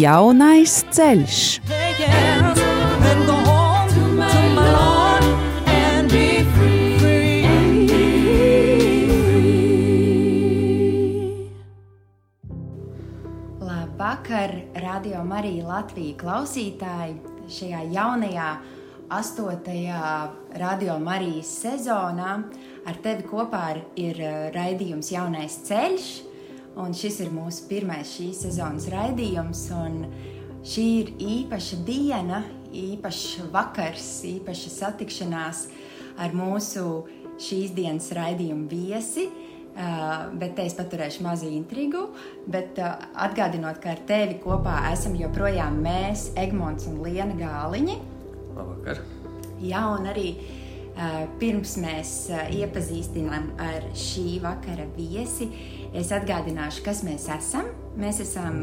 Jaunais ceļš. Labvakar, Radio Marija Latvija klausītāji! Šajā jaunajā astotajā Radio Marijas sezonā ar tevi kopā ir raidījums Jaunais ceļš. Un šis ir mūsu pirmais šīs sezonas raidījums. Šī ir īpaša diena, īpašs vakars, īpaša satikšanās ar mūsu šīs dienas raidījumu viesi. Uh, bet es paturēšu mazu intrigu. Bet uh, atgādinot, ka ar tevi kopā esam joprojām mēs, Egmonts un Liena Gāliņi. Labvakar! Jā, un arī uh, pirms mēs uh, iepazīstinām ar šī vakara viesi, es atgādināšu, kas mēs esam. Mēs esam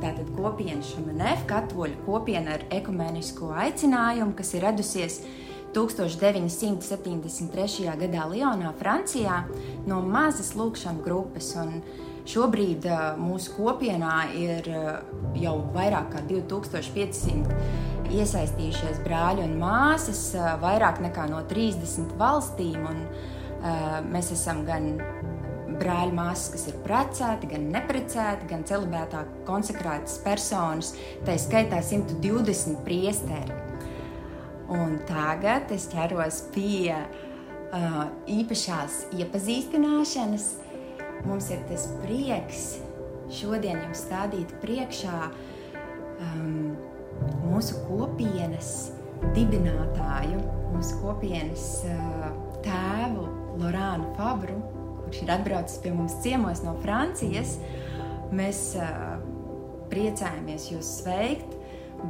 tātad kopiena Šumanef, katoļu kopiena ar ekumenisko aicinājumu, kas ir radusies 1973. gadā Lionā, Francijā, no mazas lūkšanas grupas. Un šobrīd mūsu kopienā ir jau vairāk kā 2500 iesaistījušies brāļi un māsas, vairāk nekā no 30 valstīm. Un, uh, mēs esam gan brāļi, māsas, kas ir precēti, gan neprecēti, gan celibētā konsekrētas personas, tā skaitā 120 priesteri. Un tagad es ķeros pie uh, īpašās iepazīstināšanas. Mums ir tas prieks šodien jums stādīt priekšā um, mūsu kopienas dibinātāju, mūsu kopienas uh, tēvu Lorānu Fabru, kurš ir atbraucis pie mums ciemos no Francijas. Mēs uh, priecājamies jūs sveikt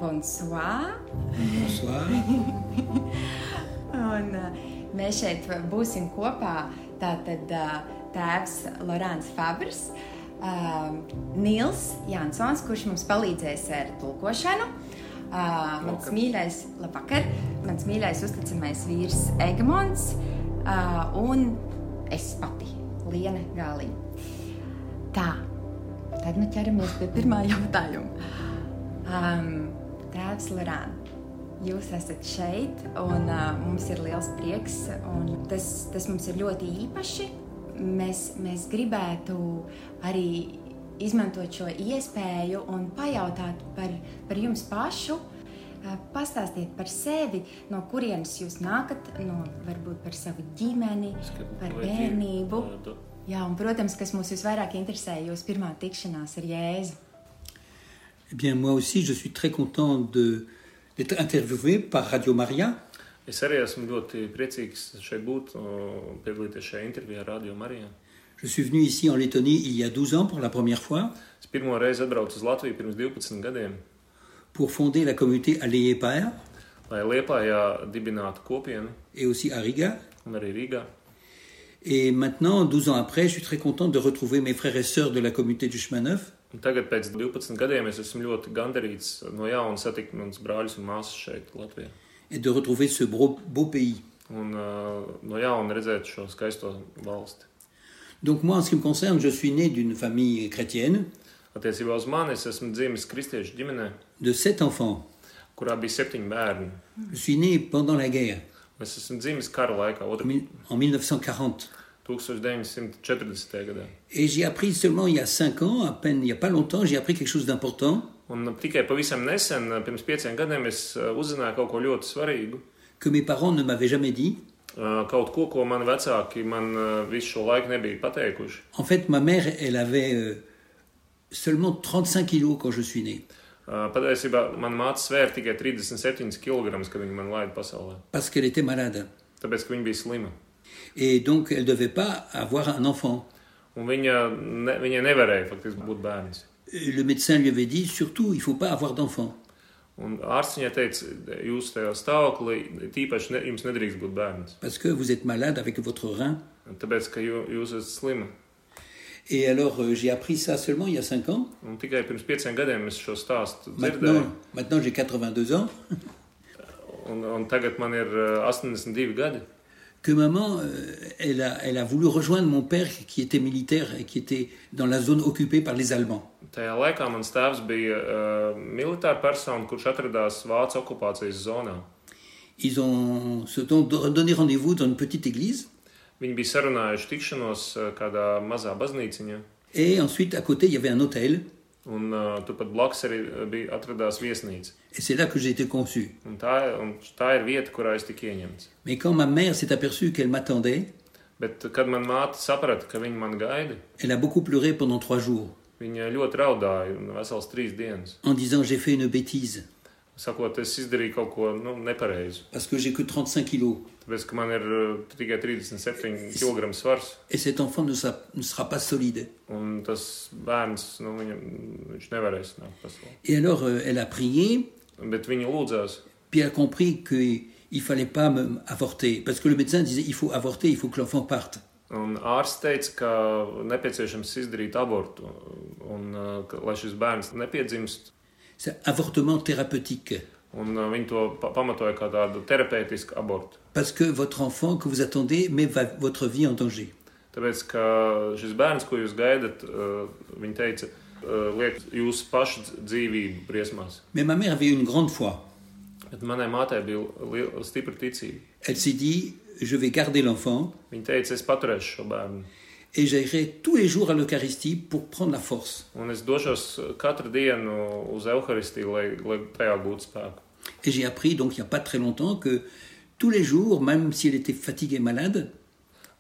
Bonsoir! Bonsoir! un, uh, mēs šeit būsim kopā. Tātad uh, tēvs Lorāns Fabrs, uh, Nils Jansons, kurš mums palīdzēs ar tulkošanu. Uh, mans mīļais, labvakar, mans mīļais uzticamais vīrs Egmonts uh, un es pati, Liena Gāliņa. Tā, tad nu ķeramies pie pirmā jautājuma. Um, Tēvs Lorāns, jūs esat šeit, un uh, mums ir liels prieks. Tas, tas mums ir ļoti īpaši. Mēs, mēs gribētu arī izmantot šo iespēju un pajautāt par, par jums pašu. Uh, pastāstiet par sevi, no kurienes jūs nākat, no, varbūt par savu ģimeni, par bērnību. Jā, un, protams, kas mūs visvairāk interesē, jūsu pirmā tikšanās ar Jēzu. Eh bien, moi aussi, je suis très content d'être interviewé par Radio Maria. Es arī esmu ļoti priecīgs šeit būt, piedalīties šajā intervijā Radio Marijā. Je suis venu ici en Lettonie il y a 12 ans pour la première fois. Es pirmo reizi atbraucu uz Latviju pirms 12 gadiem. Pour fonder la communauté kopienu. Et aussi à Riga. Et maintenant, 12 ans après, je suis très content de retrouver mes frères et sœurs de la communauté du chemin neuf. Un tagad, pēc 12 gadiem, es esmu ļoti gandarīts no jauna satikt manus brāļus un māsas šeit, Latvijā. Et de retrouver ce beau, beau pays. Un uh, no jauna redzēt šo skaisto valsti. Donc moi, en ce qui me concerne, je suis né d'une famille chrétienne. Attiecībā uz mani es esmu dzimis kristiešu ģimenē. De sept enfants. Kurā bija septiņi bērni. Je suis né pendant la guerre. Es esmu dzimis kara laikā. Otra... En 1940. 1940. gadā. Et j'ai appris seulement il y a cinq ans, à peine il n'y a pas longtemps, j'ai appris quelque chose d'important. Un tikai pavisam nesen, pirms pieciem gadiem, es uzzināju kaut ko ļoti svarīgu. Que mes parents ne m'avaient jamais dit. Kaut ko, ko mani vecāki man visu šo laiku nebija pateikuši. En fait, ma mère, elle avait euh, seulement 35 kilos quand je suis né. Patiesībā manā māte svēra tikai 37 kg, kad viņa man laida pasaulē. Parce qu'elle était malade. Tāpēc, ka viņa bija slima. Et donc, elle ne devait pas avoir un enfant. Un viņa, ne, viņa nevarēja faktiski būt bērns. Le médecin lui avait dit surtout, il ne faut pas avoir d'enfant. Un ārsts viņai teica, jūs tajā stāvoklī tīpaši ne, jums nedrīkst būt bērns. parce que vous êtes malade avec votre rein. Tāpēc, ka jū, jūs esat slima. Et alors, euh, j'ai appris ça seulement il y a 5 ans. Maintenant, maintenant j'ai 82 ans. Uh, 82 gadi. Que maman, euh, elle a, elle a voulu rejoindre mon père qui était militaire et qui était dans la zone occupée par les Allemands. Uh. Ils ont se sont donné rendez-vous dans une petite église. Viņi bija sarunājuši tikšanos uh, kādā mazā baznīciņā. Et ensuite, à côté, il y avait un hôtel. Un uh, turpat blakus arī uh, bija atradās viesnīca. Et c'est là que j'ai été conçu. Un tā, un tā ir vieta, kurā es tiku ieņemts. Mais quand ma mère s'est aperçue qu'elle m'attendait, Bet, kad man māte saprata, ka viņa man gaida, elle a beaucoup pleuré pendant trois jours viņa ļoti raudāja un vesels trīs dienas. en disant j'ai fait une bêtise Sakot, es izdarīju kaut ko nu, nepareizu. parce que j'ai que 35 kilos. Tāpēc, ka man ir tikai 37 kg svars, Et cet enfant ne sera, ne sera pas solide. un tas bērns, nu, viņam, viņš nevarēs nākt pasaulē. Et alors, euh, elle a prié, Bet viņa lūdzās, puis elle a compris qu'il ne fallait pas avorter. Parce que le médecin disait il faut avorter, il faut que l'enfant parte. un ārsts teica, ka nepieciešams izdarīt abortu, un ka, lai šis bērns nepiedzimst. C'est avortement thérapeutique. Un uh, viņi to pa pamatoja kā tādu terapeitisku abortu. Parce que votre enfant que vous attendez met va- votre vie en danger. Tāpēc, ka šis bērns, ko jūs gaidat, uh, viņa teica, uh, liek jūsu pašu dzīvību briesmās. Mais ma mère avait une grande foi. Bet manai mātei bija liela, stipra ticība. Elle s'est dit je vais garder l'enfant Viņa teica, es paturēšu šo bērnu, et j'irai tous les jours à l'Eucharistie pour prendre la force. un es došos katru dienu uz lai, lai tajā gūtu spēku. Et j'ai appris, donc il n'y a pas très longtemps, que tous les jours, même si elle était fatiguée et malade,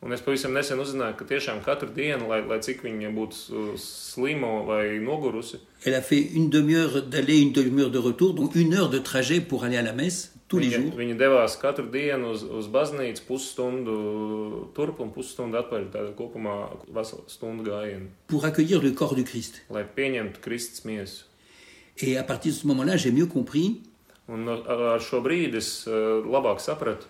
Un es pavisam nesen uzzināju, ka tiešām katru dienu, lai, lai cik viņa būtu slima vai nogurusi, elle a fait une demi-heure d'aller, une demi-heure de retour, donc une heure de trajet pour aller à la messe tous les jours. viņa devās katru dienu uz, uz baznīcu pusstundu turp un pusstundu atpakaļ. Tāda kopumā vesela stundu gājienu, pour accueillir le corps du Christ. lai pieņemtu Kristus miesu. Et à partir de ce moment-là, j'ai mieux compris Un ar ar šo brīdi es labāk sapratu,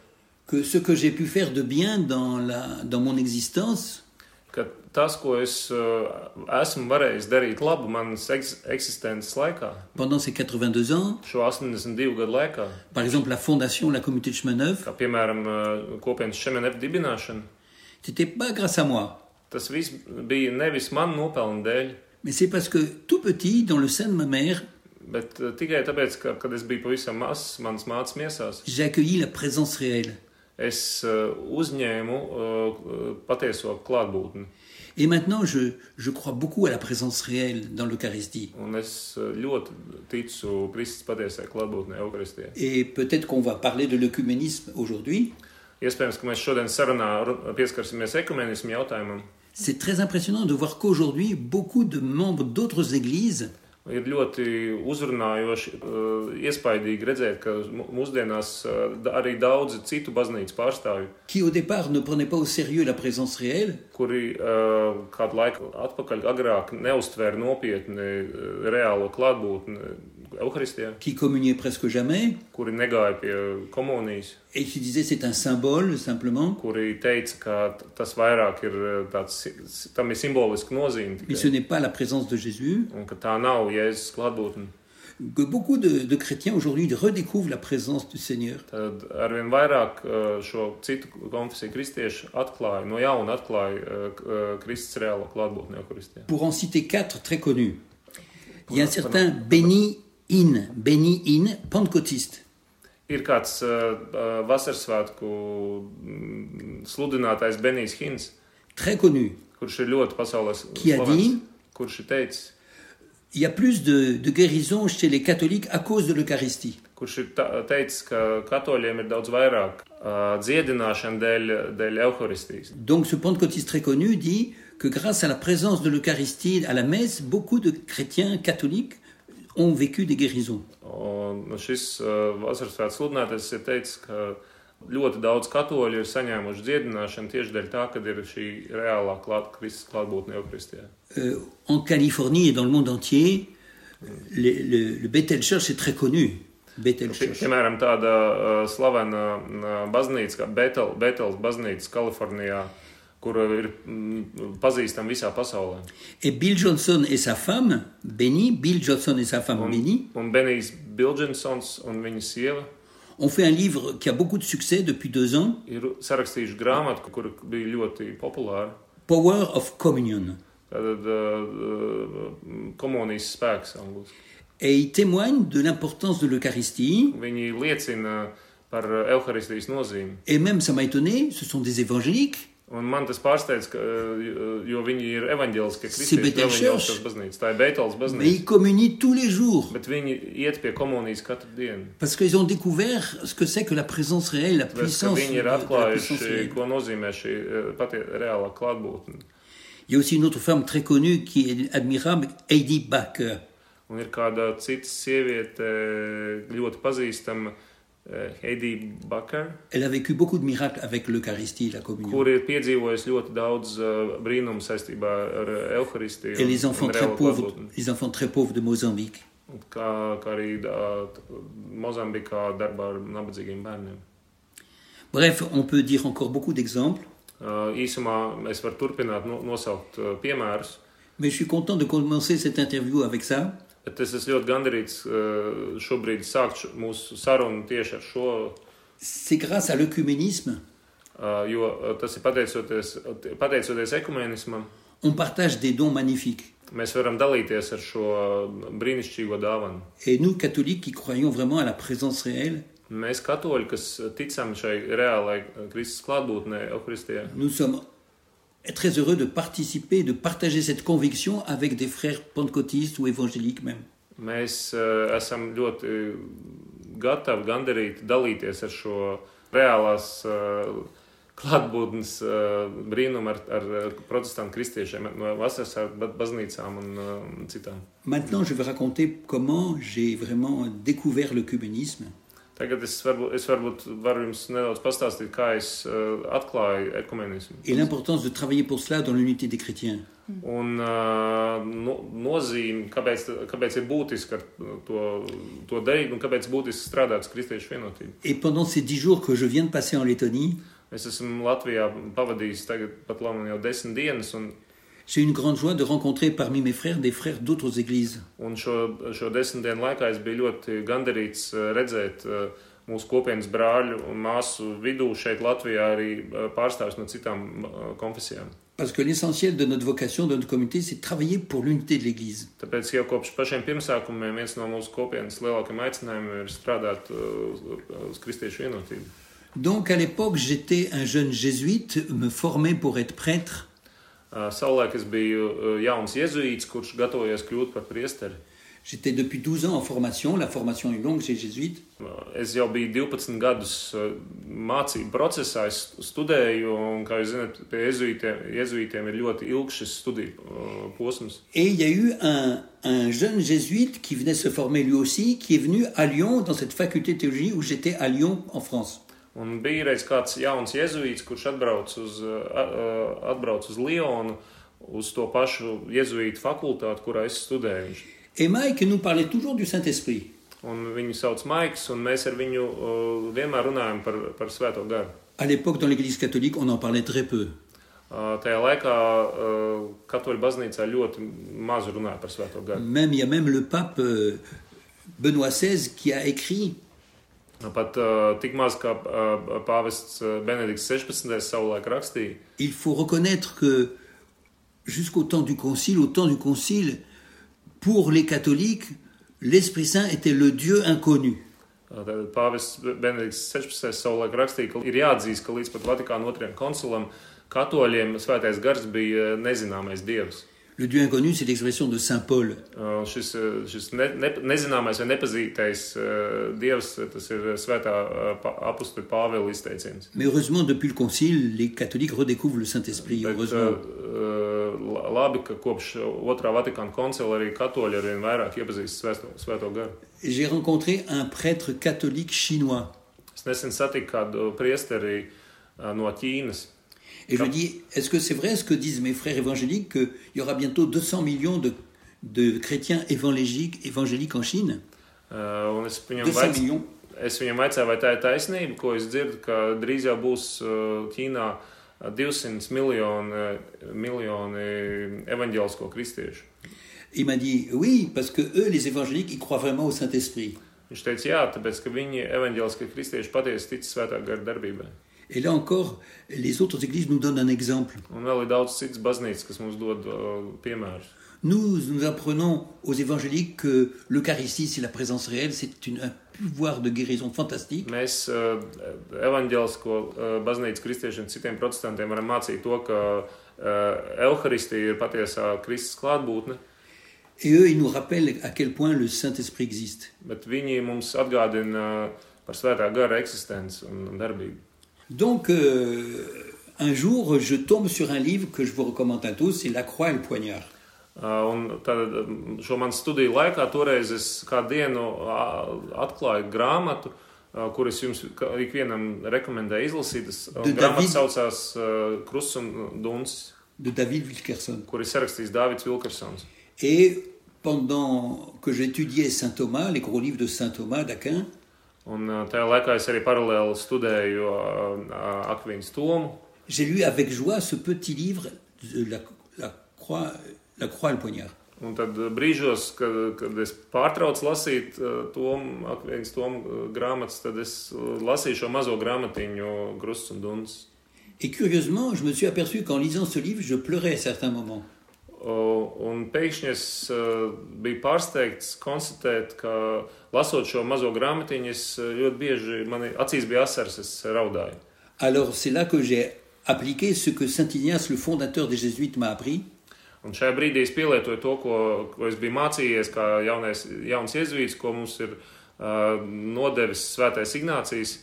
que ce que j'ai pu faire de bien dans, la, dans mon existence, ka tas, ko es esmu varējis darīt labu manas eks eksistences laikā, pendant ces 82 ans, šo 82 gadu laikā, par exemple la fondation, la communauté de chemin neuf, kā piemēram kopienas Šemenef dibināšana, c'était pas grâce à moi, tas viss bija nevis man nopelnu dēļ, mais c'est parce que tout petit, dans le sein de ma mère, bet uh, tikai tāpēc, ka, kad es biju pavisam mazs, manas mācas miesās, j'ai accueilli la présence réelle. es uzņēmu uh, patieso klātbūtni. Et maintenant, je, je crois beaucoup à la présence réelle dans l'Eucharistie. Et peut-être qu'on va parler de l'œcuménisme aujourd'hui. C'est très impressionnant de voir qu'aujourd'hui, beaucoup de membres d'autres églises Ir ļoti uzrunājoši, eh, iespaidīgi redzēt, ka mūsdienās eh, arī daudzi citu baznīcas pārstāvji, kuri eh, kādu laiku atpakaļ agrāk neuztvēra nopietni reālo klātbūtni qui communiaient presque jamais, et qui disaient c'est un symbole simplement, mais ce n'est pas la présence de Jésus, que beaucoup de, de chrétiens aujourd'hui redécouvrent la présence du Seigneur. Pour en citer quatre très connus, il y a un certain Benny In, Benny In, pentecôtiste. Ir kāds uh, vasarsvētku mm, sludinātājs Benijs Hins, très connu, kurš ir ļoti pasaulē Qui a slavens, dit? kurš ir teicis, il y a plus de, de guérison chez les catholiques à cause de l'Eucharistie. kurš ir ta, teicis, ka katoļiem ir daudz vairāk uh, dziedināšana dēļ, dēļ Euharistijas. Donc ce pentecôtiste très connu dit que grâce à la présence de l'Eucharistie à la messe, beaucoup de chrétiens catholiques ont vécu des guérisons. Un šis uh, sludinātājs ir teicis, ka ļoti daudz katoļu ir saņēmuši dziedināšanu tieši dēļ tā, ka ir šī reālā klāt, Kristus klātbūtne Euharistijā. Euh, en Californie et dans le monde entier, le, le- le Bethel Church est très connu. Bethel Church. piemēram, tāda uh, slavena baznīca kā Betel, Betels baznīca Kalifornijā, ir mm, pazīstama visā pasaulē. Et Bill Johnson et sa femme, Benny, Bill Johnson et sa femme Benny, Un Benijs Bilģensons un viņa sieva ont fait un livre qui a beaucoup de succès depuis deux ans, ir sarakstījuši grāmatu, kur bija ļoti populāra. Power of Communion. Tātad uh, komunijas spēks angliski. Et il témoigne de l'importance de l'Eucharistie. Viņi liecina par evaharistijas nozīmi. Et même, ça m'a étonné, ce sont des évangéliques. Un man tas pārsteidz, ka, uh, jo viņi ir. Tā Mais ils communient tous les jours. Bet viņi iet pie komunijas katru dienu. Parce qu'ils ont découvert ce que c'est que la présence réelle, la puissance, viņi de ir la puissance atklājuši, réelle. ko nozīmē šī pati reālā klātbūtne. Il y a aussi une autre femme très connue qui est admirable, Heidi Baker. Un ir kāda cita sieviete, ļoti pazīstama, eh, Heidi Bakar, Elle a vécu beaucoup de miracles avec l'Eucharistie, la communion. uh, Euharistiju. Et les enfants très pauvres, les enfants très pauvres de Mozambique. Bērniem. Bref, on peut dire encore beaucoup d'exemples, Uh, uh, mais je suis content de commencer cette interview avec ça, es esmu ļoti gandarīts šobrīd sākt š- mūsu sarunu tieši ar šo, C'est grâce à l'œcuménisme, uh, jo tas ir pateicoties, pateicoties ekumenismam. on partage des dons magnifiques. Mēs varam dalīties ar šo brīnišķīgo dāvanu. Et nous, catholiques, qui croyons vraiment à la présence réelle, Mēs, katoļi, kas ticam šai reālai Kristus klātbūtnē, Euharistijā, nous sommes très heureux de participer, de partager cette conviction avec des frères pentecôtistes ou évangéliques même. mēs uh, esam ļoti gatavi, gandarīti dalīties ar šo reālās uh, klātbūtnes uh, brīnumu ar, ar protestantu kristiešiem no vasaras baznīcām un uh, citām. Maintenant, je vais raconter comment j'ai vraiment découvert l'œcuménisme. Tagad es varbūt, es varbūt varu jums nedaudz pastāstīt, kā es uh, atklāju ekumenismu. et l'importance de travailler pour cela dans l'unité des chrétiens. Un uh, no, nozīme, kāpēc, kāpēc ir būtiski ar to, to darīt un kāpēc ir būtiski strādāt uz kristiešu vienotību. Et pendant ces dix jours que je viens de passer en Lettonie, Es esmu Latvijā pavadījis tagad pat labi jau desmit dienas, un, j'ai une grande joie de rencontrer parmi mes frères des frères d'autres églises. un šo, šo desmit dienu laikā es biju ļoti gandarīts eh, redzēt eh, mūsu kopienas brāļu un māsu vidū šeit Latvijā arī eh, pārstāvjus no citām konfesijām. Parce que l'essentiel de notre vocation, de notre communauté, c'est de travailler pour l'unité de l'Église. Tāpēc jau kopš pašiem pirmsākumiem viens no mūsu kopienas lielākajiem aicinājumiem ir strādāt uz, uz kristiešu vienotību. Donc à l'époque, j'étais un jeune jésuite, me formais pour être prêtre. Savulaik es biju jauns jēzuīts, kurš gatavojies kļūt par priesteri. J'étais depuis 12 ans en formation, la formation est longue chez les jésuites. Uh, Es jau biju 12 gadus uh, mācību procesā, es studēju, un, kā jūs zināt, pie jēzuītiem, jēzuītiem ir ļoti ilgs šis studiju uh, posms. Et il y a eu un, un jeune jésuite qui venait se former lui aussi, qui est venu à Lyon, dans cette faculté de théologie où j'étais à Lyon, en France. Un bija reiz kāds jauns jēzuīts, kurš atbrauc uz, atbrauc uz Lionu, uz to pašu jēzuītu fakultāti, kurā es studēju. Et Mike nous parlait toujours du Saint-Esprit. Un viņu sauc Maiks, un mēs ar viņu uh, vienmēr runājam par, par Svēto garu. À l'époque, dans l'Église catholique, on en parlait très peu. Uh, Tajā laikā uh, katoļu baznīcā ļoti maz runāja par Svēto garu. Même, il y a même le pape euh, Benoît XVI qui a écrit Il faut reconnaître que jusqu'au temps du concile, au temps du concile, pour les catholiques, l'Esprit Saint était le Dieu inconnu. tad pāvests Benedikts 16. savulaik rakstīja, ka ir jāatzīst, ka līdz pat Vatikāna otrajam koncilam katoļiem svētais gars bija nezināmais dievs. Le Dieu inconnu, c'est l'expression de Saint Paul. Šis, šis ne, ne, nezināmais vai nepazītais dievs, tas ir svētā apustuļa Pāvila izteiciens. Mais heureusement, depuis le concile, les catholiques redécouvrent le Saint-Esprit. Heureusement. uh, la- labi, ka kopš otrā Vatikāna koncila arī katoļi ar vien vairāk iepazīst svēto, svēto garu. J'ai rencontré un prêtre catholique chinois. Es nesen satiku kādu priesteri no Ķīnas. Et je dis, est-ce que c'est vrai ce que disent mes frères évangéliques, qu'il y aura bientôt 200 millions de, de chrétiens évangéliques, évangéliques en Chine? Uh, un es viņam 200 vaic- millions. Es viņam vaicāju, vai tā ir taisnība, ko es dzirdu, ka drīz jau būs Ķīnā uh, 200 miljoni, miljoni evaņģēlisko kristiešu. Il m'a dit oui, parce que eux, les évangéliques, ils croient vraiment au Saint-Esprit. Viņš teica, jā, tāpēc, ka viņi evaņģēliskie kristieši patiesi tic svētā gara darbībai. Et là encore, les autres églises nous donnent un exemple. Uh. Nous, nous apprenons aux évangéliques que l'Eucharistie, c'est la présence réelle, c'est une- un pouvoir de guérison fantastique. Mēs uh, evaņģēlisko uh, baznīcas kristiešiem, citiem protestantiem varam mācīt to, ka uh, Euharistija ir patiesā Kristus klātbūtne, Et eux, ils nous rappellent à quel point le Saint-Esprit existe. bet viņi mums atgādina par svētā gara eksistenci un darbību. Donc, euh, un jour, je tombe sur un livre que je vous recommande à tous, c'est La croix et le poignard. Uh, Un tad um, šo manu studiju laikā toreiz es kādu dienu atklāju grāmatu, kuras jums ikvienam rekomendēju izlasīt. Grāmata saucās uh, Krusts un Duns, de David Wilkerson. kur ir sarakstījis Dāvids Vilkersons. Et pendant que j'étudiais Saint Thomas, les gros livres de Saint Thomas d'Aquin, Un uh, tajā laikā es arī paralēli studēju uh, uh, Akvīnas tomu. j'ai lu avec joie ce petit livre, de la, la croix, la croix et le poignard. Un tad uh, brīžos, kad, kad es pārtraucu lasīt uh, tomu, Akvīnas tomu uh, grāmatas, tad es uh, lasīju šo mazo grāmatiņu Krusts un Duns. Et curieusement, je me suis aperçu qu'en lisant ce livre, je pleurais à certains moments. O, Un pēkšņi es uh, biju pārsteigts konstatēt, ka lasot šo mazo grāmatiņu, es uh, ļoti bieži man acīs bija asaras, es raudāju. Alors c'est là que j'ai appliqué ce que Saint Ignace, le fondateur des Jésuites, m'a appris. Un šajā brīdī es pielietoju to, ko, ko es biju mācījies, kā jaunais, jauns iezvīts, ko mums ir uh, nodevis Svētais Ignācijas.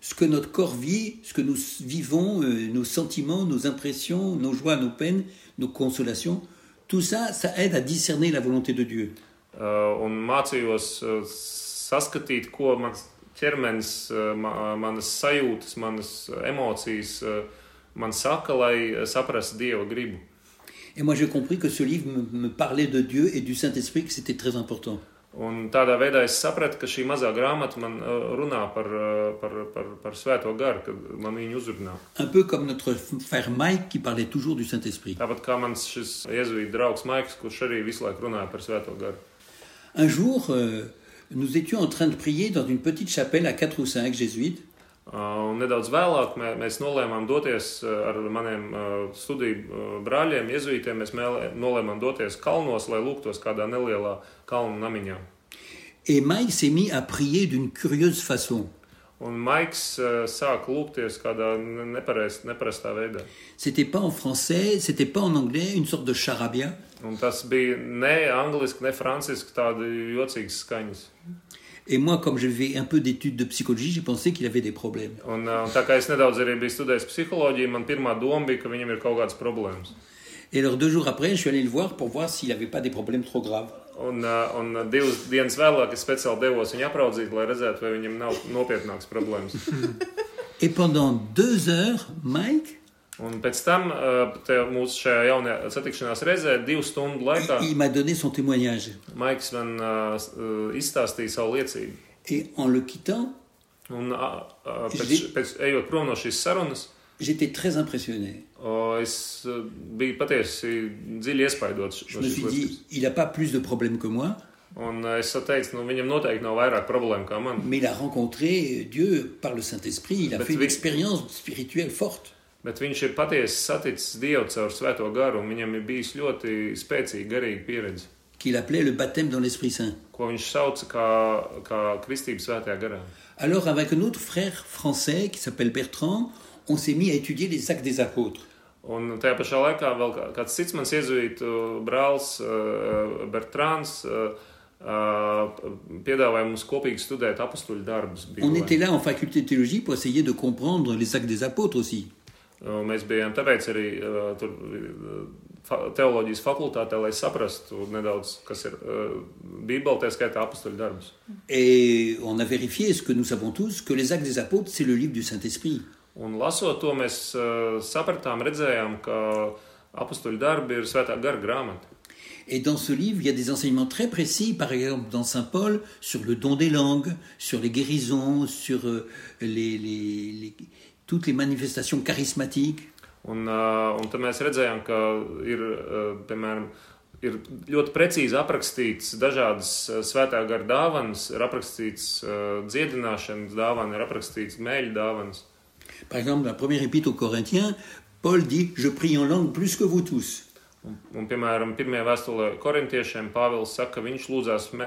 Ce que notre corps vit, ce que nous vivons, euh, nos sentiments, nos impressions, nos joies, nos peines, nos consolations, tout ça, ça aide à discerner la volonté de Dieu. Uh, un mācījos uh, saskatīt, ko mans ķermenis, uh, ma, manas sajūtas, manas uh, emocijas uh, man saka, lai uh, saprastu Dieva gribu. Et moi j'ai compris que ce livre me, me parlait de Dieu et du Saint-Esprit, que c'était très important. Un tādā veidā es sapratu, ka šī mazā grāmata man uh, runā par, par, par, par svēto garu, kad man viņu uzrunā. Un peu comme notre frère Mike qui parlait toujours du Saint-Esprit. Tāpat kā mans šis jēzuīta draugs Maiks, kurš arī visu laiku runāja par svēto garu. Un jour, euh, nous étions en train de prier dans une petite chapelle à quatre ou cinq jésuites. Uh, Un nedaudz vēlāk mē, mēs nolēmām doties uh, ar maniem uh, studiju brāļiem, jēzuītiem. Mēs nolēmām doties kalnos, lai lūgtos kādā nelielā kalnu namiņā. Et Mike s'est mis à prier d'une curieuse façon. Un Maiks sāka lūgties kādā ne- nepareiz, neparastā veidā. C'était pas en français, c'était pas en anglais, une sorte de charabia. Un tas bija ne angliski, ne franciski, tādi jocīgas skaņas. Et moi, comme j'avais un peu d'études de psychologie, j'ai pensé qu'il avait des problèmes. Un, uh, un tā kā es nedaudz arī biju studējis psiholoģiju, man pirmā doma bija, ka viņam ir kaut kādas problēmas. Et alors deux jours après, je suis allé le voir pour voir s'il n'avait pas des problèmes trop graves. Un, un divas dienas vēlāk es speciāli devos viņu apraudzīt, lai redzētu, vai viņam nav nopietnākas problēmas. Et pendant deux heures, Mike, Un pēc tam te mūsu šajā jaunajā satikšanās reizē, divu stundu laikā, il, il m'a donné son témoignage. Maiks man uh, s- izstāstīja savu liecību. Et en le quittant, Un uh, Es pēc, vi- pēc ejot prom no šīs sarunas, j'étais très impressionné. uh, es biju patiesi dziļi iespaidots Je me suis dit, il n'a pas plus de problèmes que moi, Un es teicu, nu, viņam noteikti nav vairāk problēmu kā man. mais il a rencontré Dieu par le Saint-Esprit. Il a fait une expérience spirituelle forte. Bet viņš ir patiesi saticis Dievu caur svēto garu, un viņam ir bijis ļoti spēcīga garīga pieredze, qu'il appelait le baptême dans l'Esprit Saint. ko viņš sauca kā, kā kristību svētajā garā. Alors, avec un autre frère français qui s'appelle Bertrand, on s'est mis à étudier les actes des apôtres. Un tajā pašā laikā vēl kā- kāds cits mans iezuītu brālis, uh, Bertrāns, uh, uh, piedāvāja mums kopīgi studēt apakstuļu darbus. On était là en faculté de théologie pour essayer de comprendre les actes des apôtres aussi. Un Mēs bijām tāpēc arī uh, tur uh, fa teoloģijas fakultātē, lai saprastu nedaudz, kas ir uh, Bībele, tā skaitā apakstuļu darbus. Et on a vérifié ce que nous savons tous, que les actes des apôtres, c'est le livre du Saint-Esprit. Un lasot to, mēs uh, sapratām, redzējām, ka apakstuļu darbi ir svētā gara grāmata. Et dans ce livre, il y a des enseignements très précis, par exemple dans Saint Paul, sur le don des langues, sur les guérisons, sur les, les- les- toutes les manifestations charismatiques. Un, uh, un tad mēs redzējām, ka ir, uh, piemēram, ir ļoti precīzi aprakstīts dažādas uh, svētā gara dāvanas, ir aprakstīts uh, dziedināšanas dāvana, ir aprakstīts mēļu dāvanas. Par exemple, dans la première épître aux Corinthiens, Paul dit Je prie en langue plus que vous tous. Un, piemēram, pirmajā vēstulē korintiešiem Pāvils saka, ka viņš lūdzās mē,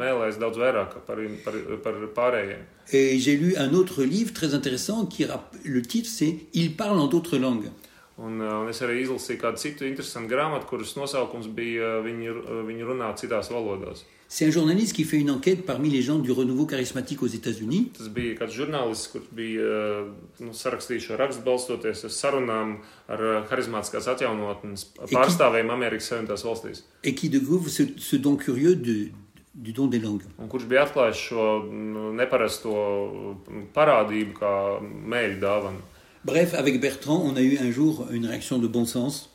mēlēs daudz vairāk par, par, par pārējiem. Et j'ai lu un autre livre très intéressant qui le titre c'est Il parle en d'autres langues. Un, un es arī izlasīju kādu citu interesantu grāmatu, kuras nosaukums bija uh, Viņi, uh, viņi runā citās valodās. C'est un journaliste qui fait une enquête parmi les gens du renouveau charismatique aux États-Unis. Tas bija kāds žurnālists, kurš bija nu, sarakstījis šo rakstu balstoties uz sarunām ar harizmātiskās atjaunotnes pārstāvjiem Amerikas Savienotās valstīs. et qui découvre ce, ce don curieux de- du don des langues. Un kurš bija atklājis šo nu, neparasto mm, parādību, kā mēļu dāvanu. Bref, avec Bertrand, on a eu un jour une réaction de bon sens.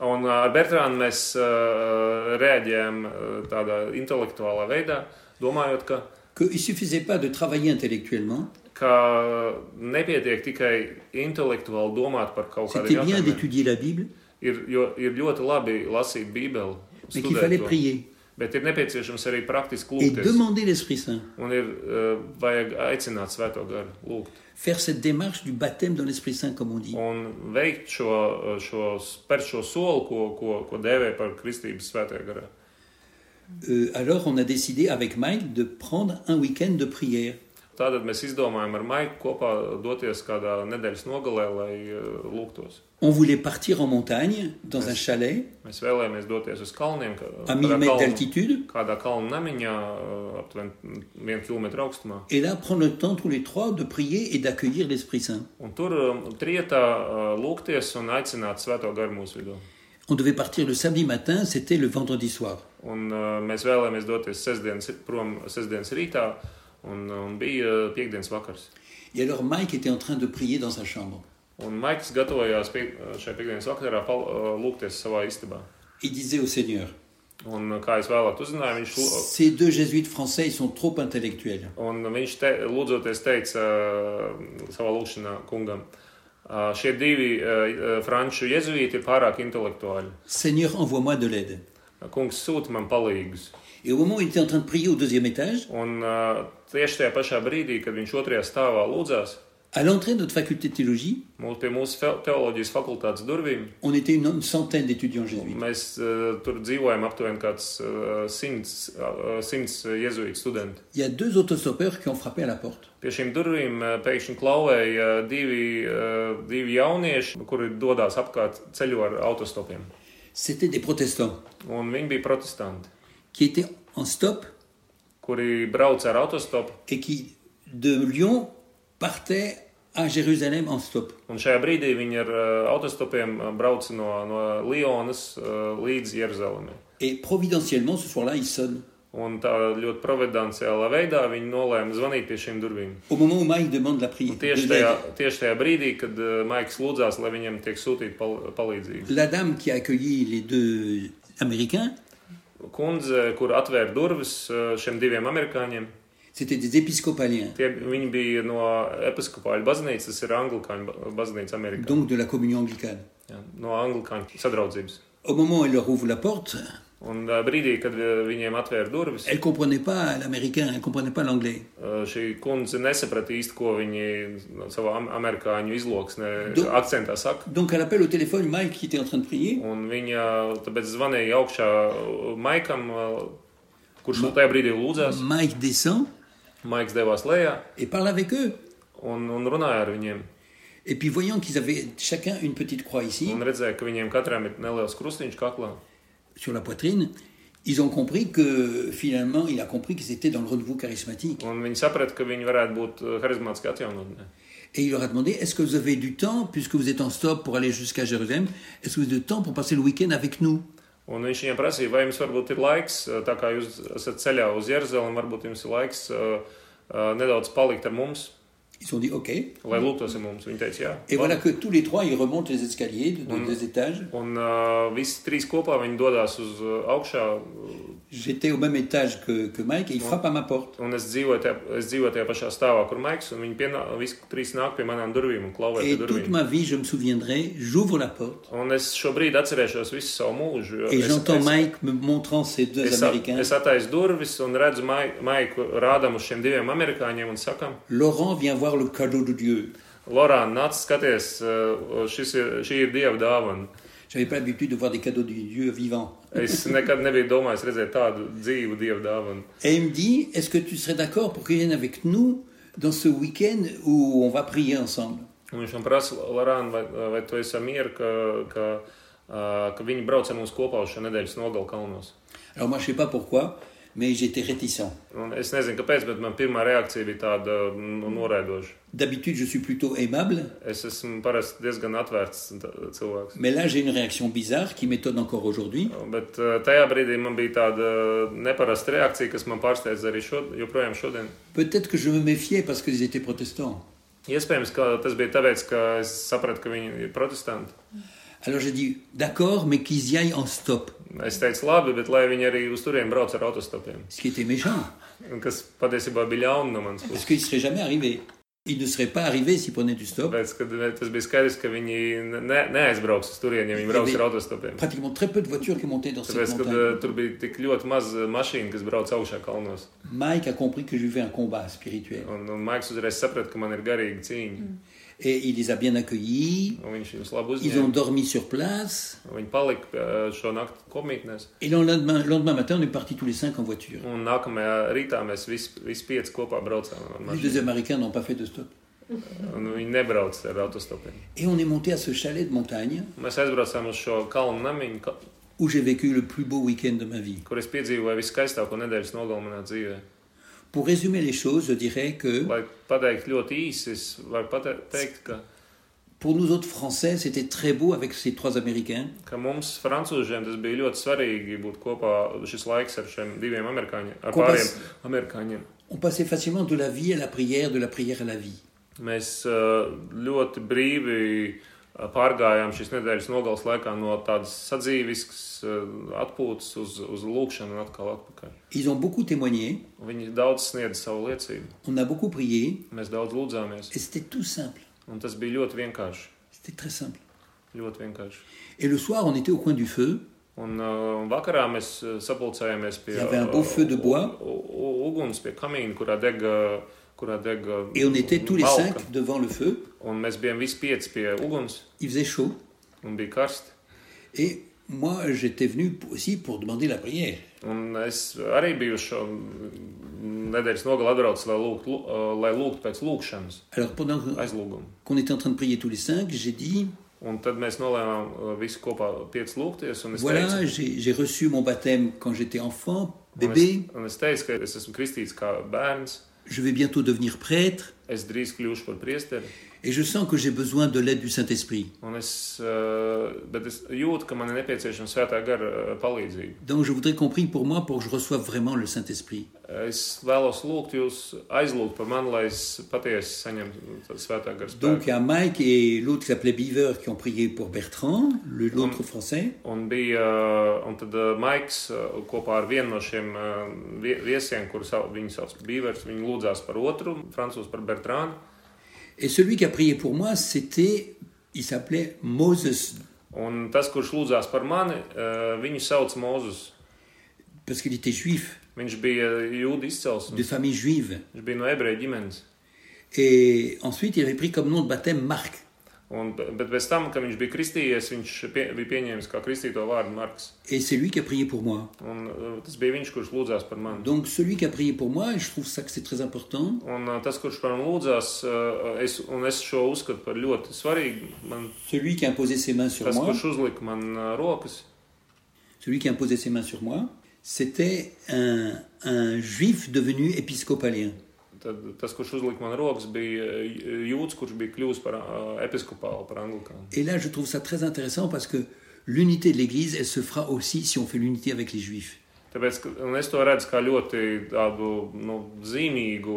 Un uh, ar Bertrānu mēs uh, reaģējām uh, tādā intelektuālā veidā, domājot, ka, Qu'il ne suffisait pas de travailler intellectuellement, ka nepietiek tikai intelektuāli domāt par kaut c'était kādiem bien jautājumiem. d'étudier la Bible, Ir, jo, ir ļoti labi lasīt Bībeli, mais qu'il studēt fallait to, prier bet ir nepieciešams arī praktiski et lūgties. demander l'Esprit Saint. Un ir uh, vajag aicināt Svēto garu, lūgt. Faire cette démarche du baptême dans l'Esprit Saint, comme on dit. Un veikt šo, šo, spērt šo soli, ko, ko, ko dēvē par kristības svētajā garā. Euh, alors, on a décidé avec Mike de prendre un week-end de prière. Tātad mēs izdomājām ar Maiku kopā doties kādā nedēļas nogalē, lai lūgtos. On voulait partir en montagne, dans un chalet, Mēs vēlējāmies doties uz kalniem, kā, à 1000 kādā, mètres d'altitude, kādā namiņā, aptuveni augstumā. et là, prendre le temps tous les trois de prier et d'accueillir l'Esprit Saint. Un tur trietā lūgties un aicināt Svēto garu mūsu vidū. On devait partir le samedi matin, c'était le vendredi soir. Un, mēs vēlējāmies doties sestdienas, prom sestdienas rītā, un, un bija piekdienas vakars. Et alors, Mike était en train de prier dans sa chambre. Un Maiks gatavojās pie, šai piekdienas vakarā pal, lūgties savā istabā. Il disait au Seigneur Un, kā es vēlāk uzzināju, viņš, lū- Ces deux jésuites français, ils sont trop intellectuels. un viņš te, lūdzoties teica savā lūgšanā kungam, šie divi franču jezuīti ir pārāk intelektuāli. Seigneur, envoie-moi de l'aide. Kungs sūta man palīgus. Et au moment où il était en train de prier au deuxième étage, Un uh, tieši tajā pašā brīdī, kad viņš otrajā stāvā lūdzās, à l'entrée de notre faculté de théologie, mūs, pie mūsu fe- teoloģijas fakultātes durvīm, on était une, une centaine d'étudiants jésuites. mēs uh, tur dzīvojam aptuveni kāds uh, simts, uh, simts jezuītu studenti. Il y a deux autostoppeurs qui ont frappé à la porte. Pie šīm durvīm uh, pēkšņi klauvēja divi, uh, divi jaunieši, kuri dodas apkārt ceļu ar autostopiem. C'était des protestants Un viņi bija protestanti, qui étaient en stop kuri brauca ar autostopu. et qui, de Lyon, partaient à Jérusalem en stop. Un šajā brīdī viņi ar uh, autostopiem uh, brauca no, no Lionas uh, līdz Jeruzalemē. Et providentiellement, ce soir-là, ils sonnent. Un tā ļoti providenciālā veidā viņi nolēma zvanīt pie šīm durvīm. Tieši tajā, tieši tajā brīdī, kad uh, Maiks lūdzās, lai viņam tiek sūtīta pal palīdzība. la dame qui a accueilli les deux Américains, Kundze, kur atvēra durvis uh, šiem diviem amerikāņiem, c'était des épiscopaliens, tie, viņi bija no episkopāļu baznīcas, tas ir anglikāņu ba- baznīca Amerikā. donc de la communion anglicane. Jā, no anglikāņu sadraudzības. Au moment où elle leur ouvre la porte, Un uh, brīdī, kad uh, viņiem atvēra durvis, elle ne comprenait pas l'américain, elle ne comprenait pas l'anglais. uh, šī kundze nesaprata īsti, ko viņi savā am- amerikāņu izloksnē Du- akcentā saka. Donc elle appelle au téléphone Mike qui était en train de prier. Un viņa tāpēc zvanīja augšā uh, Maikam, uh, kurš tajā brīdī lūdzās. Mike descend Maiks devās lejā et parle avec eux. un, un runāja ar viņiem. Et puis voyant qu'ils avaient chacun une petite croix ici, Un redzēja, ka viņiem katram ir neliels krustiņš kaklā. Sur la poitrine, ils ont compris que finalement, il a compris qu'ils étaient dans le renouveau charismatique. Uh, atjaunotnē. Et il leur a demandé, est-ce que vous avez du temps, puisque vous êtes en stop pour aller jusqu'à Jérusalem, est-ce que vous avez du temps pour passer le week-end avec nous? Un viņš viņiem prasīja, vai jums varbūt ir laiks, tā kā jūs esat ceļā uz Jeruzalem, varbūt jums ir laiks uh, uh, nedaudz palikt ar mums. Ils ont dit OK. Et voilà que tous les trois, ils remontent les escaliers de, de deux étages. Uh, augšā. J'étais au même étage que, que Mike et il frappe à ma porte. Et toute ma vie, je me souviendrai, j'ouvre la porte et j'entends Mike me montrant ces deux es, Américains. es Maiku Laurent vient voir le cadeau de Dieu. Lorāna, nāc skaties, uh, šis ir, šī ir Dieva dāvana. J'avais pas l'habitude de voir des cadeaux de Dieu vivants. Es nekad nebiju domājis redzēt tādu dzīvu Dieva dāvanu. Et il me dit, est-ce que tu serais d'accord pour qu'il vienne avec nous dans ce week-end où on va prier ensemble Un viņš man prasa, Lorāna, vai, vai tu esi ar mieru, ka, ka, uh, ka viņi brauc ar mums kopā uz šo nedēļas nogalu kalnos? Alors moi, je sais pas pourquoi, mais j'étais réticent. D'habitude, je suis plutôt aimable, mais là, j'ai une réaction bizarre qui m'étonne encore aujourd'hui. Peut-être que je me méfiais parce qu'ils étaient protestants. Alors j'ai dit, d'accord, mais qu'ils y aillent en stop. Es teicu, labi, bet lai viņi arī uz turieni brauc ar autostopiem. Ce qui était méchant, Un Kas patiesībā bija ļauni no manas parce puses. qu'ils ne seraient pas arrivés s'ils prenaient du stop. Tāpēc, kad tas bija skaidrs, ka viņi ne, neaizbrauks uz turieni, ja viņi brauks ar autostopiem. Pratiquement très peu de voitures qui montaient dans cette Tāpēc, kad montagne. tur bija tik ļoti maz mašīnu, kas brauc augšā kalnos. Mike a compris que je vivais un combat spirituel. Un, un Maiks uzreiz saprata, ka man ir garīga cīņa. Et il les a bien accueillis. Ils ont dormi sur place. Kopmītnēs. Et le lendemain, le lendemain matin, on est partis tous les cinq en voiture. Les deux Américains n'ont pas fait de stop. Et on est monté à ce chalet de montagne où j'ai vécu le plus beau week-end de ma vie. Pour résumer les choses, je dirais que pour nous autres Français, c'était très beau avec ces trois Américains. ka mums, francūžiem, tas bija ļoti svarīgi būt kopā šis laiks ar šiem diviem amerikāņiem, ar Ko pāriem pas- amerikāņiem. On passait facilement de la vie à la prière, de la prière à la vie. Mēs uh, ļoti brīvi uh, pārgājām šīs nedēļas nogales laikā no tādas sadzīviskas uh, atpūtas uz, uz lūkšanu un atkal atpakaļ. Ils ont beaucoup témoigné, Viņi daudz sniedz savu liecību. on a beaucoup prié, Mēs daudz lūdzāmies. et c'était tout simple. Un tas bija ļoti vienkārši. C'était très simple. Ļoti vienkārši. Et le soir, on était au coin du feu. Un uh, vakarā mēs uh, sapulcējāmies pie Il y avait un beau feu de bois. u- u- uguns, pie kamīna, kurā dega. Kurā dega Et on était tous les malka. cinq devant le feu. Un mēs bijām visi pieci pie uguns, Il faisait chaud. un bija karsti. Et moi, j'étais venu aussi pour demander la prière. Un es arī biju šo nedēļas nogali atbraucis, lai lūgtu, lū- lai lūgtu pēc lūgšanas, Alors, pendant qu'on était en train de prier tous les cinq, j'ai dit Un tad mēs nolēmām visi kopā pieci lūgties. Un es voilà, teicu, j'ai reçu mon baptême quand j'étais enfant, bébé. un es teicu, ka es esmu kristīts kā bērns. Je vais bientôt devenir prêtre. Es drīz kļūšu par priesteri. Et je sens que j'ai besoin de l'aide du Saint-Esprit. Un es, uh, bet es jūtu, ka man ir nepieciešama svētā gara uh, palīdzība. Donc, je voudrais qu'on prie pour moi pour que je reçoive vraiment le Saint-Esprit. Gara Donc, il y a Mike et l'autre qui s'appelait Beaver qui ont prié pour Bertrand, l'autre français. Un Et celui qui a prié pour moi, c'était, il s'appelait Moses, Un tas, kurš lūdzās par mani, uh, viņu sauc Mozus. parce qu'il était juif, Viņš bija jūda de izcelsmes, famille juive. viņš bija no ebreju ģimenes. Et ensuite, il avait pris comme nom de baptême Marc. Un, bet pēc tam, kad viņš bija kristījies, viņš pie, bija pieņēmis kā kristīto vārdu Marks. Et c'est lui qui a prié pour moi. Un, uh, tas bija viņš, kurš lūdzās par mani. Donc, celui qui a prié pour moi, et je trouve ça que c'est très important, Un tas, kurš par mani lūdzās, es, un es šo uzskatu par ļoti svarīgu, man, celui qui a imposé ses mains sur tas, moi, kurš uzlika man uh, rokas, celui qui a imposé ses mains sur moi, c'était un, un juif devenu épiscopalien. Tad tas, kurš uzlika man rokas, bija uh, jūds, kurš bija kļuvis par uh, episkopālu, par anglikānu. Et là, je trouve ça très intéressant parce que l'unité de l'Église, elle se fera aussi si on fait l'unité avec les juifs. Tāpēc es to redzu kā ļoti tādu nu, zīmīgu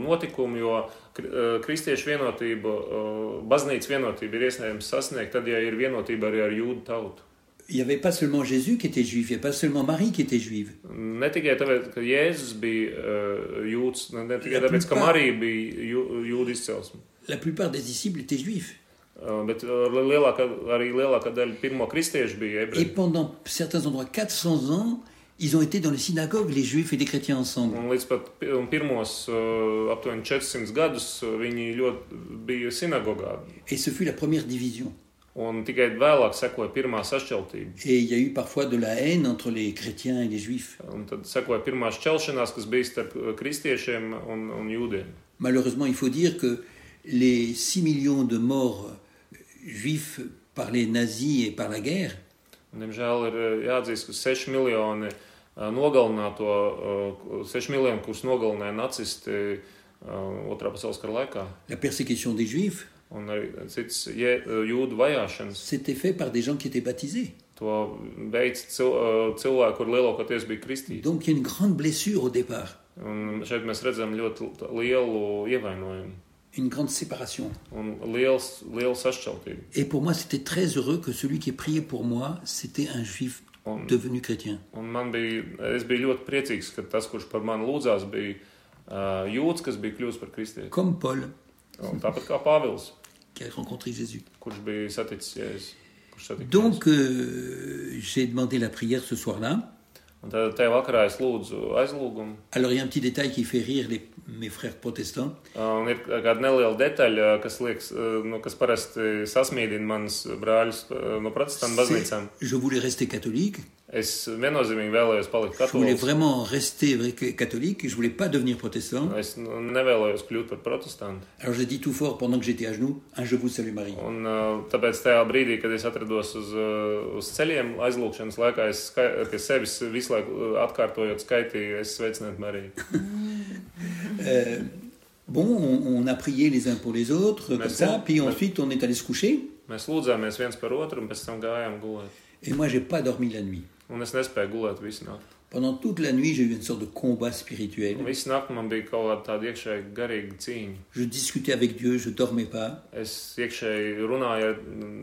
notikumu, jo eh, kristiešu vienotību, eh, baznīcas vienotību ir iespējams sasniegt, tad, ja ir vienotība arī ar jūdu tautu. Il n'y avait pas seulement Jésus qui était juif, il n'y avait pas seulement Marie qui était juive. Ne tikai tāpēc, ka Jēzus bija uh, jūds, ne, tikai La tāpēc, ka plupart- Marija bija jū, jūda izcelsme, La plupart des disciples étaient juifs. uh, bet uh, lielākā, arī lielākā daļa pirmo kristiešu bija Et ebreji. pendant certains endroits, 400 ans, ils ont été dans les synagogues, les juifs et les chrétiens ensemble. Un līdz pat pirmos aptuveni 400 gadus viņi ļoti bija sinagogā. Et ce fut la première division. Un tikai vēlāk sekoja pirmā sašķeltība. Et il y a eu parfois de la haine entre les chrétiens et les juifs. Un tad sekoja pirmā šķelšanās, kas bija starp kristiešiem un, un jūdiem. Malheureusement, il faut dire que les 6 millions de morts juifs par les nazis et par la guerre, Un, Diemžēl ir jāatzīst, ka 6 miljoni nogalināto, 6 miljoni, kurus nogalināja nacisti otrā pasaules kara laikā, la persécution des juifs, uh, vajāšanas. c'était fait par des gens qui étaient baptisés. Uh, kristīti. Donc il y a une grande blessure au départ, une grande séparation. Et pour moi, c'était très heureux que celui qui priait pour moi, c'était un juif devenu chrétien. Comme Paul, Qui a rencontré Jésus. Donc euh, j'ai demandé la prière ce soir-là. Alors il y a un petit détail qui fait rire les- mes frères protestants. Je voulais rester catholique, Je voulais vraiment rester catholique, je voulais pas devenir protestant. Alors j'ai dit tout fort pendant que j'étais à genoux, un je vous salue Marie. Uh, uh, uh. Euh, bon, on, on a prié les uns pour les autres, comme ça, puis ensuite on est allé se coucher. Et moi, j'ai pas dormi la nuit. Un es nespēju gulēt visu nakti. Pendant toute la nuit, j'ai eu une sorte de combat spirituel. Un Visu nakti man bija kaut kāda tāda iekšēja garīga cīņa. Je discutais avec Dieu, je dormais pas. Es iekšēji runāju, ar,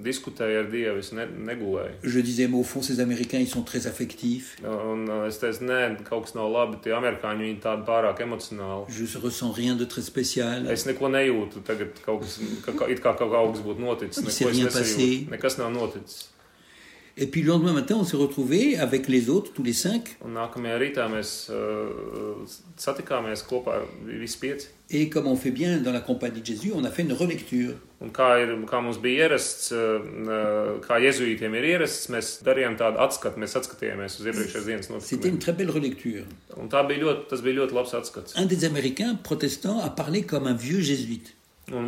diskutēju ar Dievu, es ne, negulēju. Je disais, mais au fond, ces Américains, ils sont très affectifs. Un uh, es teicu, nē, kaut kas nav labi, tie amerikāņi viņi tādi pārāk emocionāli. Je ressens rien de très spécial. Es neko nejūtu, tagad kaut kas, ka, ka, it kā kaut kas būtu noticis. Il Neko s'est es rien nesajūtu. passé. Nekas nav noticis. Et puis le lendemain matin, on s'est retrouvés avec les autres, tous les cinq. Uh. Et comme on fait bien dans la compagnie de Jésus, on a fait une relecture. C'était une très belle relecture. Un des Américains protestants a parlé comme un vieux jésuite. Un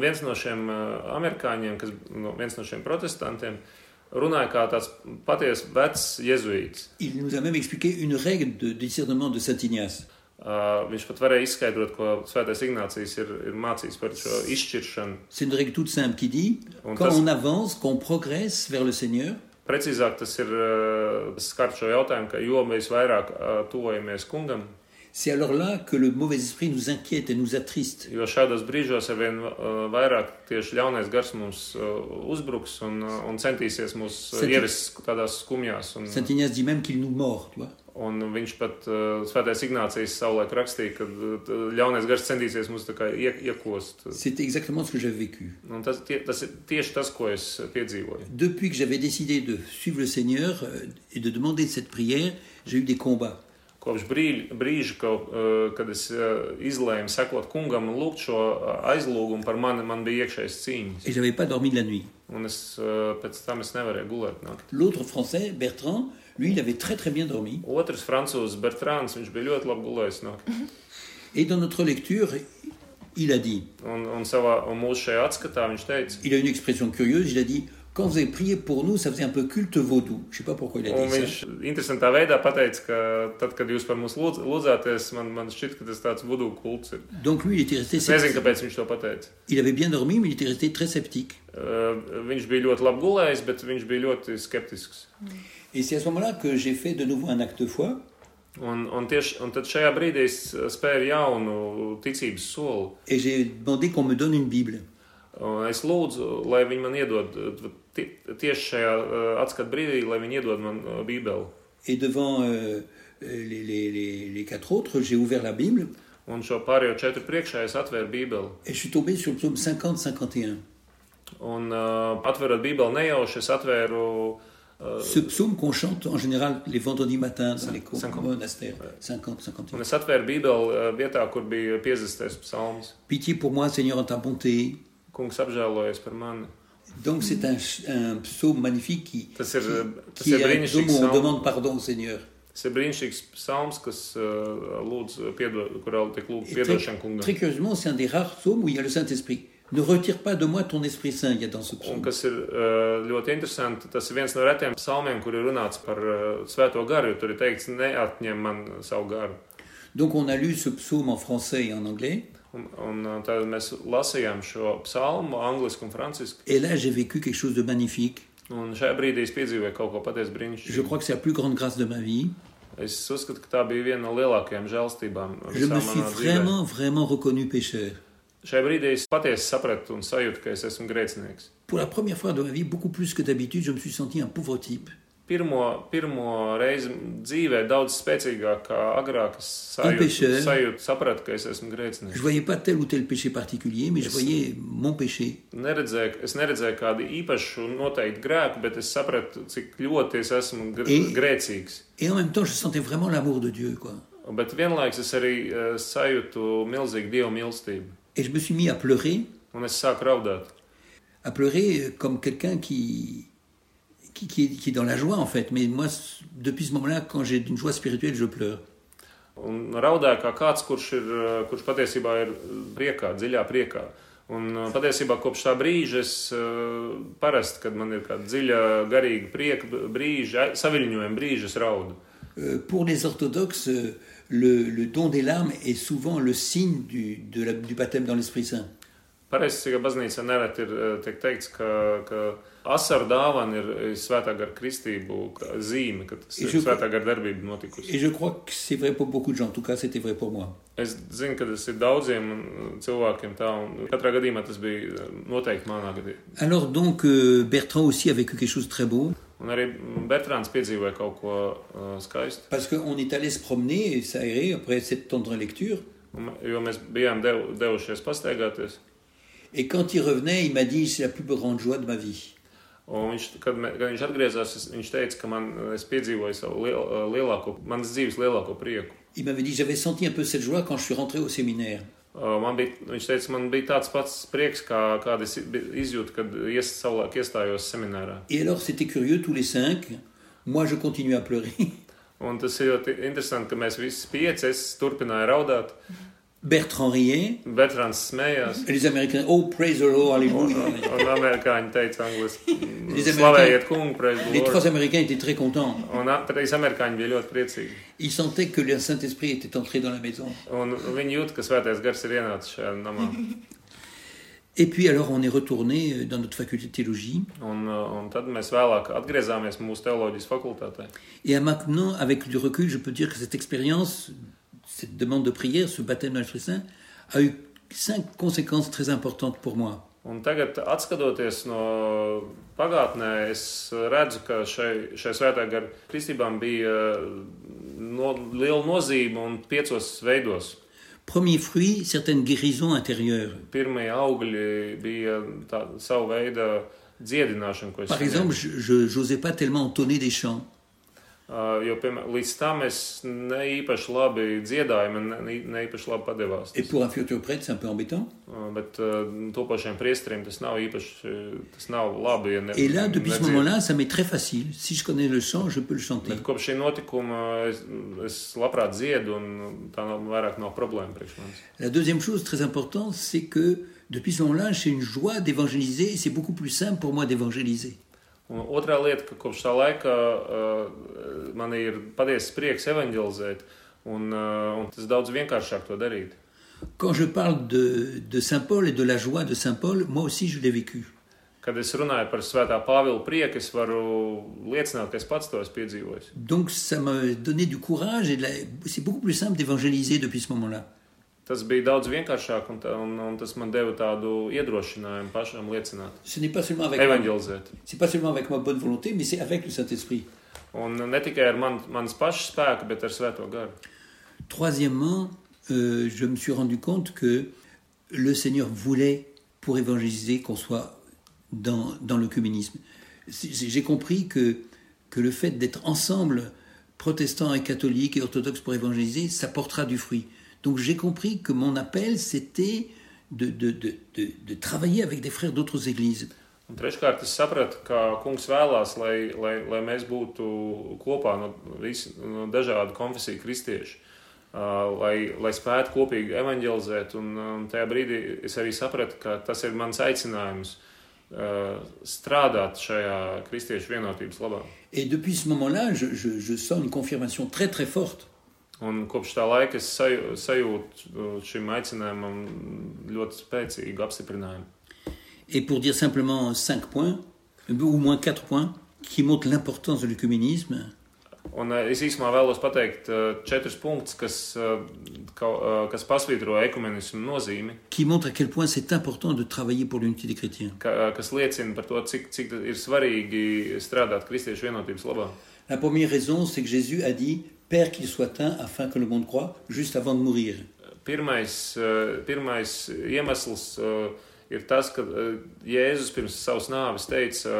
viens no šiem uh, amerikāņiem, kas, no, viens no šiem protestantiem, runāja kā tāds patiesi vecs jēzuīts. Il nous a même expliqué une règle de discernement de Saint Ignace. Uh, viņš pat varēja izskaidrot, ko Svētais Ignācijas ir, ir mācījis par šo izšķiršanu. C'est une règle toute simple qui dit, Un quand tas, on avance, qu'on progresse vers le Seigneur, precīzāk tas ir uh, tas skar šo jautājumu, ka jo mēs vairāk uh, tuvojamies kungam, c'est alors là que le mauvais esprit nous inquiète et nous attriste. jo šādos brīžos arvien uh, vairāk tieši ļaunais gars mums uh, uzbruks un, uh, un centīsies mūs ievest tādās skumjās. Un, Saint Ignace dit même qu'il nous mord, tu vois. un viņš pat Svētais Ignācijas savulaik rakstīja, ka ļaunais gars centīsies mūs tā kā ie, iekost. C'est exactement ce que j'avais vécu. Un tas, tie, tas ir tieši tas, ko es piedzīvoju. Depuis que j'avais décidé de suivre le Seigneur euh, et de demander cette prière, j'ai eu des combats. Kopš brīļ, brīža, ka, uh, kad es uh, izlēmu sekot kungam un lūgt šo uh, aizlūgumu par mani, man bija iekšējais cīņas. Et j'avais pas dormi de la nuit. Un es uh, pēc tam es nevarēju gulēt naktī. L'autre Français, Bertrand, lui, il avait très très bien dormi. Otrs francūzs Bertrāns, viņš bija ļoti labi gulējis naktī. Et dans notre lecture, il a dit, Un, un, savā, un mūsu šajā atskatā viņš teica, il a une expression curieuse, il a dit, quand vous avez prié pour nous, ça faisait un peu culte vaudou. Je sais pas pourquoi il a dit viņš ça. interesantā veidā pateica, ka tad, kad jūs par mums lūdz, lūdzāties, man, man šķiet, ka tas tāds vudu kults ir. Donc lui, il était resté Es nezinu, sceptique. kāpēc viņš to pateica. Il avait bien dormi, mais il était resté très sceptique. Uh, viņš bija ļoti labi gulējis, bet viņš bija ļoti skeptisks. Et c'est à ce moment-là que j'ai fait de nouveau un acte de foi. Un, un, tieši, un tad šajā brīdī es uh, spēru jaunu ticības soli. Et j'ai demandé qu'on me donne une Bible. Un Es lūdzu, lai viņi man iedod uh, tieši šajā uh, atskatu brīdī, lai viņi iedod man uh, Bībeli. Et devant euh, les, les- les- les quatre autres, j'ai ouvert la Bible Un šo pārējo četru priekšā es atvēru Bībeli. et je suis tombé sur le psaume 50-51. Un uh, atverot Bībeli nejauši, es atvēru uh, Ce psaume qu'on chante en général les vendredis matins dans les cours 50. monastères. Un 50-51. es atvēru Bībeli uh, vietā, kur bija 50. psalms. Pitié pour moi, Seigneur, en ta bonté. Kungs apžēlojies par mani. Donc c'est un, psaume magnifique qui, Tas ir, tas qui ir est un brīnišķīgs psaume où on demande pardon au Seigneur. Tas ir brīnišķīgs psalms, kas uh, lūdz, piedod, kurā tiek lūgta Et très, curieusement, c'est un des rares psaumes où il y a le Saint-Esprit. Ne retire pas de moi ton Esprit Saint, il y a dans ce Un psaume. kas ir uh, ļoti interesanti, tas ir viens no retiem psalmiem, kur ir runāts par uh, svēto garu, jo tur ir teikts, neatņem man savu garu. Donc on a lu ce psaume en français et en anglais. Un, un tad mēs lasījām šo psalmu angliski un franciski. Et là, j'ai vécu quelque chose de magnifique. Un šajā brīdī es piedzīvoju kaut ko patiesi Je crois que c'est la plus grande grâce de ma vie. Es uzskatu, ka tā bija viena no lielākajām žēlstībām. Je me suis dzīvē. vraiment, vraiment reconnu pécheur. Šajā brīdī es patiesi sapratu un sajūtu, ka es esmu grēcinieks. Pour la première fois de ma vie, beaucoup plus que d'habitude, je me suis senti un pauvre type. Pirmo, pirmo reizi dzīvē daudz spēcīgāk kā agrāk es sajūtu, sapratu, ka es esmu Je grēcinieks. voyais pas tel ou tel péché particulier, mais je Yes. voyais mon péché. Neredzēju, es neredzēju kādu īpašu noteiktu grēku, bet es sapratu, cik ļoti es esmu gr I- grēcīgs. Et en même temps, je sentais vraiment l'amour de Dieu, quoi. Bet vienlaikus es arī uh, sajūtu milzīgu dievu mīlestību. Et je me suis mis à pleurer, Un es sāku raudāt. à pleurer euh, comme quelqu'un qui, qui, qui, est, qui est dans la joie, en fait. Mais moi, depuis ce moment-là, quand j'ai une joie spirituelle, je pleure. Un raudāju kā kāds, kurš, ir, uh, kurš patiesībā ir priekā, dziļā priekā. Un uh, patiesībā kopš tā brīža es uh, parasti, kad man ir kāda dziļa, garīga prieka brīža, saviņojuma brīža, es raudu. Euh, pour les orthodoxes, euh, le, le don des larmes est souvent le signe du, de la- du baptême dans l'Esprit Saint. Nereti ir teikts, ka, ka asaru dāvana ir ir svētā gara kristību kā zīme, ka tas Es ir jau- svētā gara darbība notikusi. Et je crois que c'est vrai pour beaucoup de gens. En tout cas, c'était vrai pour moi. Es zinu, ka tas ir daudziem cilvēkiem tā, un katrā gadījumā tas bija noteikti manā gadījumā. Alors donc, euh, Bertrand aussi a vécu quelque chose de très beau. Un arī Bertrāns piedzīvoja kaut ko uh, skaistu. Parce qu'on est allé se promener et s'aérer après cette tendre lecture. Un mē- Jo mēs bijām dev, devušies pastaigāties. Et quand il revenait, il m'a dit c'est la plus grande joie de ma vie. Un viņš, kad, mē, kad viņš atgriezās, es- viņš teica, ka man, es piedzīvoju savu liel, uh, lielāko, manas dzīves lielāko prieku. Il m'avait dit j'avais senti un peu cette joie quand je suis rentré au séminaire. Uh, Man bija, viņš teica, man bija tāds pats prieks, kā kāda es i- izjūtu, kad ies, savulaik iestājos seminārā. Et alors c'était curieux, tous les cinq. Moi, je continuais à pleurer. Un tas ir ļoti interesanti, ka mēs visi pieci, es turpināju raudāt. Bertrand smējās. Et les Américains, oh, praise the Lord, alléluia. un amerikāņi teica angliski, Les slavējiet kungu, praise the Les Lord. trois Américains étaient très contents. Un a- trīs amerikāņi bija ļoti priecīgi. Ils sentaient que le Saint-Esprit était entré dans la maison. Un viņi jūt, ka svētais gars ir ienācis šajā namā. Et puis alors, on est retourné euh, dans notre faculté de théologie. Un, un tad mēs vēlāk atgriezāmies mūsu teoloģijas fakultātē. Et maintenant, avec du recul, je peux dire que cette expérience, cette demande de prière, ce baptême dans l'Esprit Saint, a eu cinq conséquences très importantes pour moi. Un tagad, skatoties no pagātnē, es redzu, ka šai, šai svētā gara kristībām bija no, liela nozīme un piecos veidos. Premier fruit, certaines guérisons intérieures. Pirmie augļi bija tā, savu veidu dziedināšana, ko es Par exemple, je n'osais pas tellement entonner des chants. Et pour un futur prêtre, c'est un peu embêtant. Labi. Ja ne, Et là, depuis ce moment-là, ça m'est très facile. Si je connais le chant, je peux le chanter. La deuxième chose très importante, c'est que depuis ce moment-là, j'ai une joie d'évangéliser et c'est beaucoup plus simple pour moi d'évangéliser. Un otrā lieta, ka kopš tā laika uh, man ir patiesas prieks evanģelizēt, un, uh, un tas daudz vienkāršāk to darīt. Quand je parle de, de Saint Paul et de la joie de Saint Paul, moi aussi je l'ai vécu. Kad es runāju par svētā Pāvila prieku, es varu liecināt, ka es pats to esmu piedzīvojis. Donc ça m'a donné du courage et la- c'est beaucoup plus simple d'évangéliser depuis ce moment-là. Ce n'est pas seulement avec evanģelizēt. c'est pas seulement avec ma bonne volonté, mais c'est avec le Saint-Esprit. Troisièmement, euh, je me suis rendu compte que le Seigneur voulait, pour évangéliser, qu'on soit dans, dans le communisme. J'ai compris que, que le fait d'être ensemble, protestants et catholiques et orthodoxes pour évangéliser, ça portera du fruit. Donc j'ai compris que mon appel, c'était de, de, de, de, travailler avec des frères d'autres églises. Un treškārt, es sapratu, ka kungs vēlās, lai, lai, lai mēs būtu kopā no, visi, no dažādu konfesiju kristieši, uh, lai, lai spētu kopīgi evanģelizēt. Un, un tajā brīdī es arī sapratu, ka tas ir mans aicinājums uh, strādāt šajā kristiešu vienotības labā. Et depuis ce moment-là, je, je, je sens une confirmation très très forte. Un kopš tā laika es saju- sajūtu uh, šim aicinājumam ļoti spēcīgu apstiprinājumu. Et pour dire simplement cinq points, ou moins quatre points, qui montrent l'importance de l'œcuménisme, Un uh, es īsumā vēlos pateikt uh, četrus punktus, kas, ka- kas pasvītro ekumenismu nozīmi. qui montrent à quel point c'est important de travailler pour l'unité des chrétiens. ka, kas liecina par to, cik, cik ir svarīgi strādāt kristiešu vienotības labā. La première raison, c'est que Jésus a dit Père qu'il soit un afin que le monde croit, juste avant de mourir. Pirmais, eh, pirmais iemesls eh, ir tas, ka eh, Jēzus pirms savas nāves teica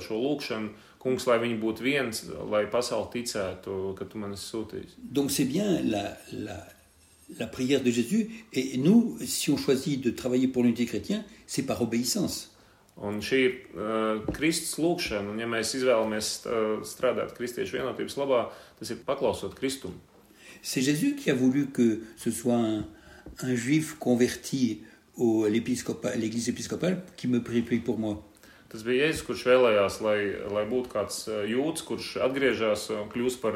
šo lūgšanu, kungs, lai viņi būtu viens, lai pasauli ticētu, ka tu man esi sūtījis. Donc c'est bien la, la, la prière de Jésus. Et nous, si on choisit de travailler pour l'unité des chrétiens, c'est par obéissance. Un šī ir uh, Kristus lūgšana, un ja mēs izvēlamies uh, strādāt kristiešu vienotības labā, tas ir paklausot Kristumu. C'est Jésus qui a voulu que ce soit un, un juif converti au- à l'église épiscopale qui me prie pour moi. Tas bija Jēzus, kurš vēlējās, lai, lai būtu kāds jūds, kurš atgriežas un kļūst par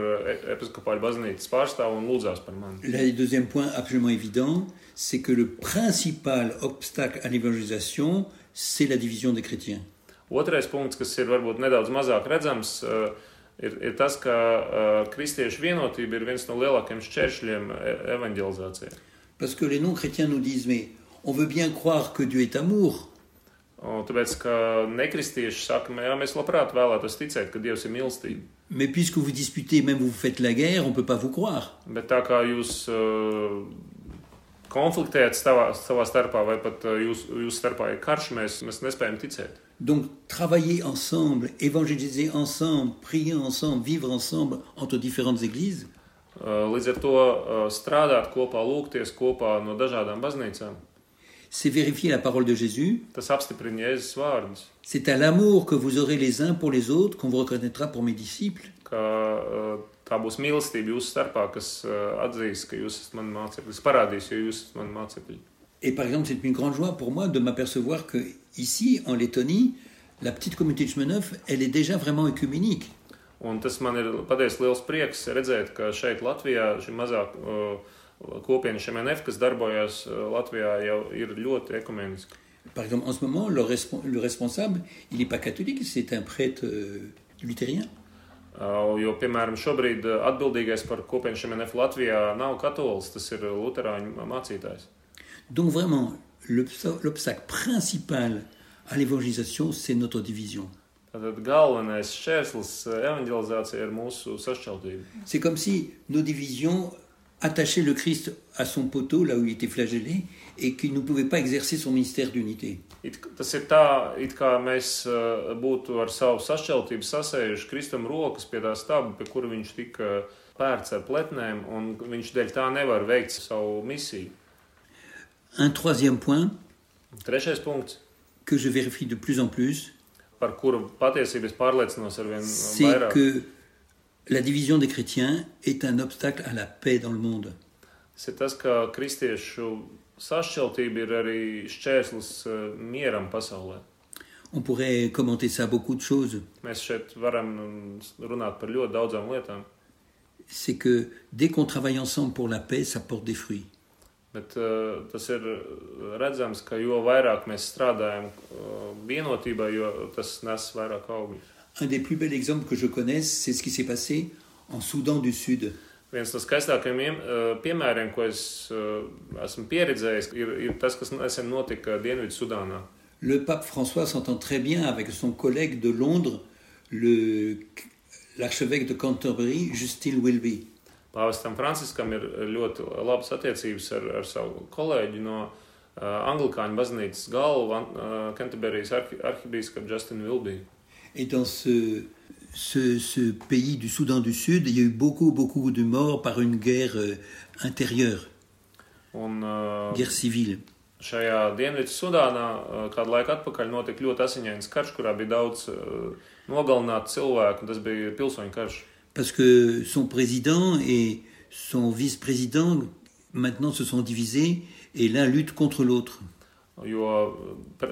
episkopāļu baznīcas pārstāvu un lūdzās par mani. Le deuxième point absolument évident, c'est que le principal obstacle à l'évangélisation, c'est la division des chrétiens. Otrais punkts, kas ir varbūt nedaudz mazāk redzams, uh, ir, ir tas, ka uh, kristiešu vienotība ir viens no lielākajiem šķēršļiem e- evanģelizācijai. Parce que les non-chrétiens nous disent, mais on veut bien croire que Dieu est amour, Un Tāpēc, ka nekristieši saka, jā, mēs labprāt vēlētos ticēt, ka Dievs ir mīlestība. mais puisque vous disputez, même vous faites la guerre, on ne peut pas vous croire. Bet tā kā jūs uh, konfliktējat savā, savā starpā, vai pat jūs, jūsu starpā ir karš, mēs, mēs nespējam ticēt. Donc travailler ensemble, évangéliser ensemble, prier ensemble, vivre ensemble entre différentes églises, Līdz ar to strādāt kopā, lūgties kopā no dažādām baznīcām. c'est vérifier la parole de Jésus. C'est à l'amour que vous aurez les uns pour les autres qu'on vous reconnaîtra pour mes disciples. ka uh, tā būs mīlestība jūsu starpā, kas uh, atzīs, ka jūs esat mani mācekļi, jo jūs esat mani mācekļi. Et par exemple, c'est une grande joie pour moi de m'apercevoir que ici, en Lettonie, la petite communauté de elle est déjà vraiment œcuménique. Un tas man ir patiesi liels prieks redzēt, ka šeit Latvijā šī mazā uh, kopiena šemenef, kas darbojas Latvijā, jau ir ļoti ekumeniska. Par exemple, en ce moment, le, respo- le responsable, il n'est pas catholique, c'est un prêtre euh, luthérien. Jo, piemēram, šobrīd atbildīgais par kopienu šemenef Latvijā nav katolis, tas ir luterāņu mācītājs. Donc vraiment, l'obsta- l'obstacle principal à l'évangélisation, c'est notre division. Tātad galvenais šķērslis evanģelizācijai ir mūsu sašķeltība. C'est comme si nos divisions attachaient le Christ à son poteau, là où il était flagellé, et qu'il ne pouvait pas exercer son ministère d'unité. It, tas ir tā, it kā mēs uh, būtu ar savu sašķeltību sasējuši Kristum rokas pie tā staba, pie kura viņš tika pērts ar pletnēm, un viņš dēļ tā nevar veikt savu misiju. Un point Trešais punkts, que je vérifie de plus en plus, par kuru patiesībā es pārliecinos ar vien c'est vairāk, que la division des chrétiens est un obstacle à la paix dans le monde. ir tas, ka kristiešu sašķeltība ir arī šķērslis mieram pasaulē. On pourrait commenter ça à beaucoup de choses. Mm. C'est que dès qu'on travaille ensemble pour la paix, ça porte des fruits. Bet uh, tas ir redzams, ka jo vairāk mēs strādājam uh, vienotībā, jo tas nes vairāk augļus. Un des plus bels exemples que je connaisse, c'est ce qui s'est passé en Soudan du Sud. Viens no skaistākajiem uh, piemēriem, ko es uh, esmu pieredzējis, ir, ir tas, kas nesen notika Dienvidu Sudānā. Le pape François s'entend très bien avec son collègue de Londres, l'archevêque de Canterbury, Justin Wilby. Pāvestam Franciskam ir ļoti labas attiecības ar, ar savu kolēģi no uh, Anglikāņu baznīcas galvu, uh, Canterbury's arhi, arhibīskapu Justinu Vilbiju. Et dans ce, ce, ce pays du Soudan du Sud, il y a eu beaucoup, beaucoup de morts par une guerre euh, intérieure, Un uh, guerre civile. šajā Dienvidu Sudānā uh, kādu laiku atpakaļ notika ļoti asiņains karš, kurā bija daudz uh, nogalinātu cilvēku, un tas bija pilsoņu karš. Parce que son président et son vice-président maintenant se sont divisés et l'un lutte contre l'autre. Jo pre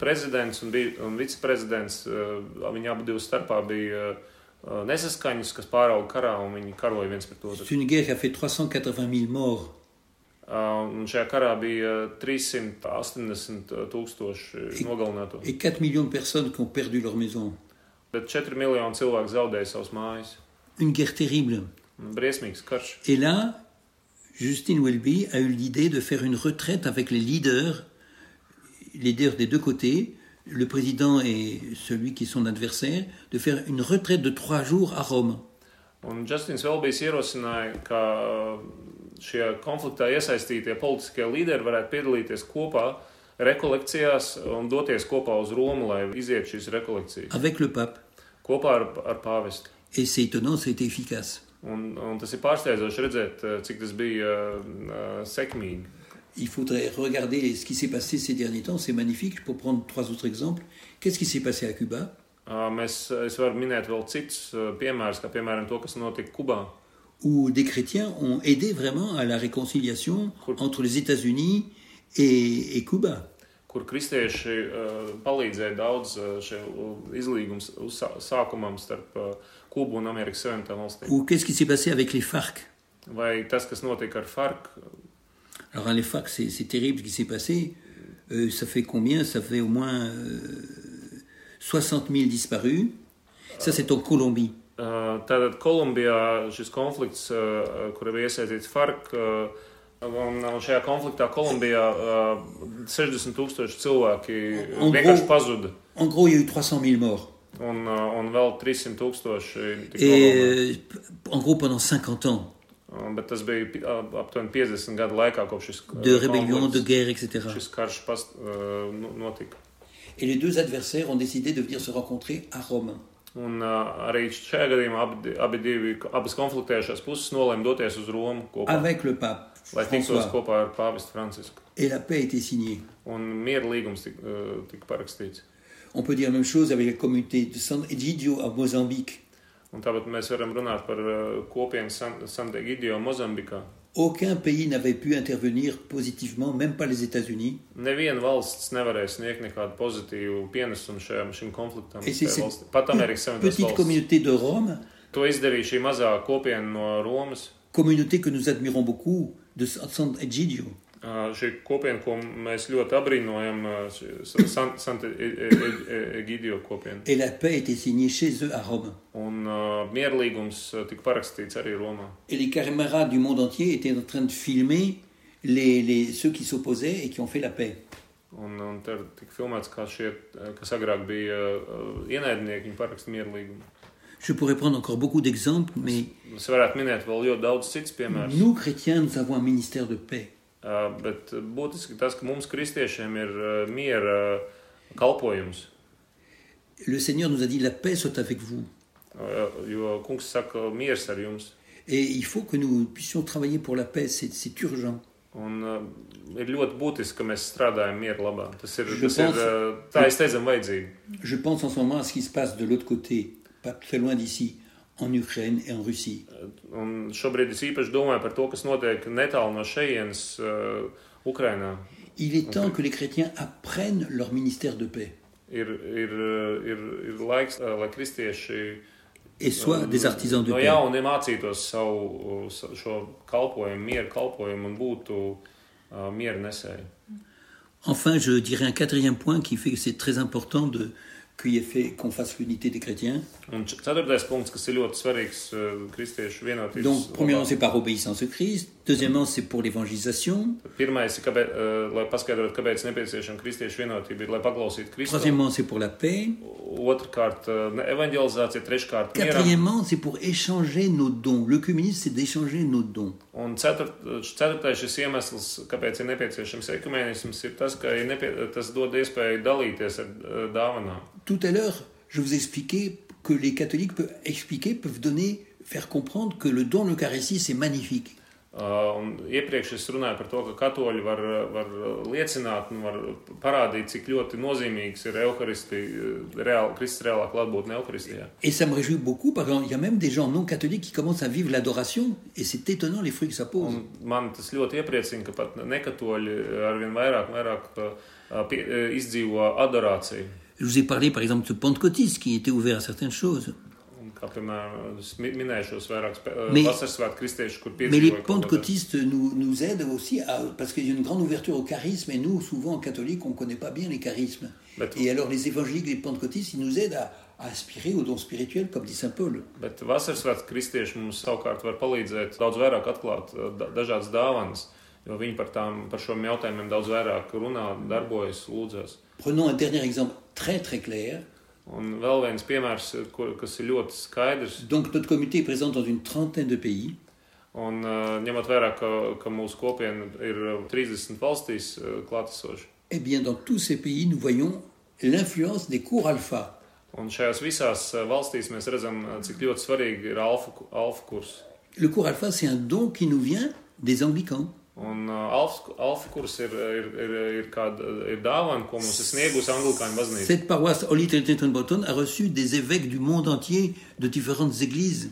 prezidents un, un viceprezidents, uh, viņi abi divu starpā bija nesaskaņas, kas pārauga karā, un viņi karoja viens pret otru. C'est une guerre qui a fait 380 000 morts. Uh, Un šajā karā bija 380 tūkstoši nogalināto. et 4 millions de personnes qui ont perdu leur maison. Bet 4 miljoni cilvēku zaudēja savas mājas. Une guerre terrible. Briesmīgs karš. Et là, Justin Welby a eu l'idée de faire une retraite avec les leaders, les des deux côtés, le président et celui qui est son adversaire, de faire une retraite de trois jours à Rome. Un Justins Velbijs ierosināja, ka uh, šie konfliktā iesaistītie politiskie līderi varētu piedalīties kopā rekolekcijās un doties kopā uz Romu, lai iziet šīs rekolekcijas. avec le pape. Kopā ar, ar pāvestu. Et c'est étonnant, ça a été efficace. Un, un tas ir pārsteidzoši redzēt, cik tas bija uh, sekmīgi. Il faudrait regarder ce qui s'est passé ces derniers temps, c'est magnifique. Pour prendre trois autres exemples, qu'est-ce qui s'est passé à Cuba? Uh, Mēs, es varu minēt vēl citus uh, piemērus, kā piemēram to, kas notika Kubā. Où des chrétiens ont aidé vraiment à la réconciliation entre les États-Unis et, et Cuba. kur kristieši uh, palīdzēja daudz uh, šiem izlīgums uzsā- sākumam starp uh, Kubu un Amerikas Savienotām valstīm. Ou qu'est-ce qui s'est passé avec les FARC Vai tas, kas notika ar FARC, Alors les FARC, c'est c'est terrible ce qui s'est passé. Euh, ça fait combien? Ça fait au moins euh, 60 000 disparus. Ça, c'est en Colombie. tātad Kolumbijā šis konflikts, uh, kur bija iesaistīts FARC, un, šajā konfliktā Kolumbijā uh, 60 tūkstoši cilvēki Un vienkārši gros- pazuda. En gros, il y a eu 300 000 morts. Un, un vēl 300 tūkstoši Et euh, en gros, pendant 50 ans Bet tas bija aptuveni 50 gadu laikā, kopš šis konflikts- šis karš notika. Et les deux adversaires ont décidé de venir se rencontrer à Rome. Un uh, arī šajā gadījumā abi, di- abi divi, abas konfliktējušās puses nolēma doties uz Romu kopā, Avec le pape lai tiktos François. kopā ar pāvestu Francisku. Et la paix a été signée. Un miera līgums tika, uh, tika parakstīts. On peut dire la même chose avec la communauté de San Egidio à Mozambique. Un tāpat mēs varam runāt par uh, kopienu San- Santegidio Mozambikā. Aucun pays n'avait pu intervenir positivement, même pas les États-Unis. Neviena valsts nevarēja sniegt nekādu pozitīvu pienesumu šajam, šim konfliktam. Et c'est šai cette valstī. Pat Amerikas Savienotās petite valsts. communauté de Rome, To izdarīja šī mazā kopiena no Romas. communauté que nous admirons beaucoup, de San Egidio. Uh, Šī kopiena, ko mēs ļoti abrīnojam, šī San- Santa Egidio kopiena. Et la paix été signée chez eux à Rome. Un uh, mierlīgums tika parakstīts arī Romā. Et les camarades du monde entier étaient en train de filmer les, les- ceux qui s'opposaient et qui ont fait la paix. Un, un tur tika filmēts, kā šie, kas agrāk bija uh, ienaidnieki, viņi paraksta mierlīgumu. Je pourrais prendre encore beaucoup d'exemples, mais nous, chrétiens, nous avons un ministère de paix. Bet būtiski tas, ka mums, kristiešiem, ir miera uh, kalpojums. Le Seigneur nous a dit la paix soit avec vous. Jo kungs saka, miers ar jums. Et il faut que nous puissions travailler pour la paix, c'est urgent. Un ir ļoti būtiski, ka mēs strādājam miera labā. Tas ir, Je tas ir pense- tā ir steidzami vajadzīgi. Je pense en ce moment à ce qui se passe de l'autre côté, pas très loin d'ici, en Ukraine et en Russie. Uh, Un šobrīd es īpaši domāju par to, kas notiek netālu no šejienes uh, Ukrainā. Il est temps que les chrétiens apprennent leur ministère de paix Ir, ir, uh, ir, ir laiks, uh, lai kristieši et soient uh, des artisans de no paix. jauna mācītos savu sa- šo kalpojumu, mieru kalpojumu un būtu uh, miera nesēji. Enfin, je dirais un quatrième point qui fait que c'est très important de qu'il y ait fait qu'on fasse l'unité des chrétiens. Vienotības. Donc, premièrement, c'est par obéissance au Christ. Deuxièmement, c'est pour l'évangélisation. Troisièmement, c'est pour la paix. Quatrièmement, c'est pour échanger nos dons. Le communisme, c'est d'échanger nos dons. Tout à l'heure, je vous expliquais que les catholiques peuvent expliquer, peuvent donner, faire comprendre que le don de l'Eucharistie, c'est magnifique. Un iepriekš es runāju par to, ka katoļi var, var liecināt un var parādīt, cik ļoti nozīmīgs ir Euharistija, reāli, Kristus reālā klātbūtne Euharistijā. Et ça me réjouit beaucoup, parce qu'il y a même des gens non catholiques qui commencent à vivre l'adoration, et c'est étonnant les fruits que ça pose. Un man tas ļoti iepriecina, ka pat nekatoļi arvien vairāk un vairāk pie, izdzīvo adorāciju. Je vous ai parlé par exemple de Pentecôtiste qui était ouvert à certaines choses. Kā piemēram, Mais- les pentecôtistes nous, nous aident aussi, à, parce qu'il y a une grande ouverture au charisme, et nous, souvent en catholique, on ne connaît pas bien les charismes. Et alors les évangéliques, les pentecôtistes, ils nous aident à, à aspirer aux dons spirituels, comme dit Saint Paul. Bet vasarsvētku kristieši mums savukārt var palīdzēt daudz vairāk atklāt da- dažādas dāvanas, jo viņi par, tām, par šiem jautājumiem daudz vairāk runā, darbojas, lūdzas. Prenons un dernier exemple très très clair. Un vēl viens piemērs, kur, kas ir ļoti skaidrs, Donc notre communauté est présente dans une trentaine de pays. un uh, ņemot vērā, ka, ka mūsu kopiena ir uh, 30 valstīs uh, klātesoša. Eh bien, dans tous ces pays, nous voyons l'influence des cours alpha. Un šajās visās valstīs mēs redzam, cik ļoti svarīgi ir alfa, alfa kurs. Le cours alpha, c'est un don qui nous vient des anglicans. Un uh, alfa, alfa kurs ir, ir, ir, ir, kāda, ir dāvana, ko mums ir sniegusi Anglikāņu baznīca. Cette paroisse Holy Trinity Breton a reçu des évêques du monde entier de différentes églises.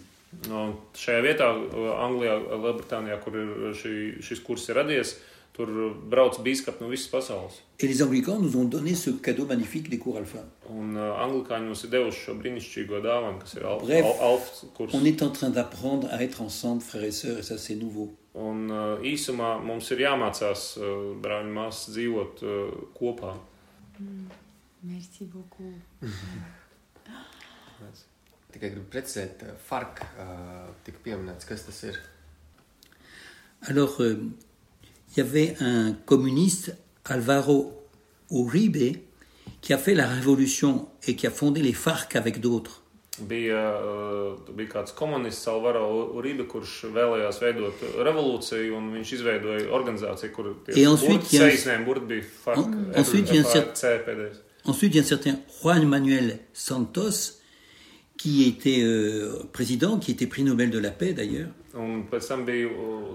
Un šajā vietā, uh, Anglijā, Lielbritānijā, kur ir šī, šis kurs ir radies, tur brauc biskupi no visas pasaules. Et les anglicans nous ont donné ce cadeau magnifique des cours alpha. Un uh, Anglikāņi mums ir devuši šo brīnišķīgo dāvanu, kas ir al, Bref, al, alfa kurs. On est en train d'apprendre à être ensemble, frères et sœurs, et ça c'est nouveau. Un uh, īsumā mums ir jāmācās, uh, brāļi, māsas, dzīvot uh, kopā. Merci beaucoup. Tikai gribu precizēt, eh, FARC eh, tika pieminēts, kas tas ir. Alors, euh, il y avait un communiste, Alvaro Uribe, qui a fait la révolution et qui a fondé les FARC avec d'autres. Bija, uh, bija kāds komunists, Alvaro Uribe, kurš vēlējās veidot revolūciju, un viņš izveidoja organizāciju, kur Et ensuite, il y a un- seisnēm burti bija FARC. En- ensuite, il y a un cer- FARC. Ensuite, il y a un certain Juan Manuel Santos, qui était euh, président, qui était prix Nobel de la paix d'ailleurs. Un pēc tam bija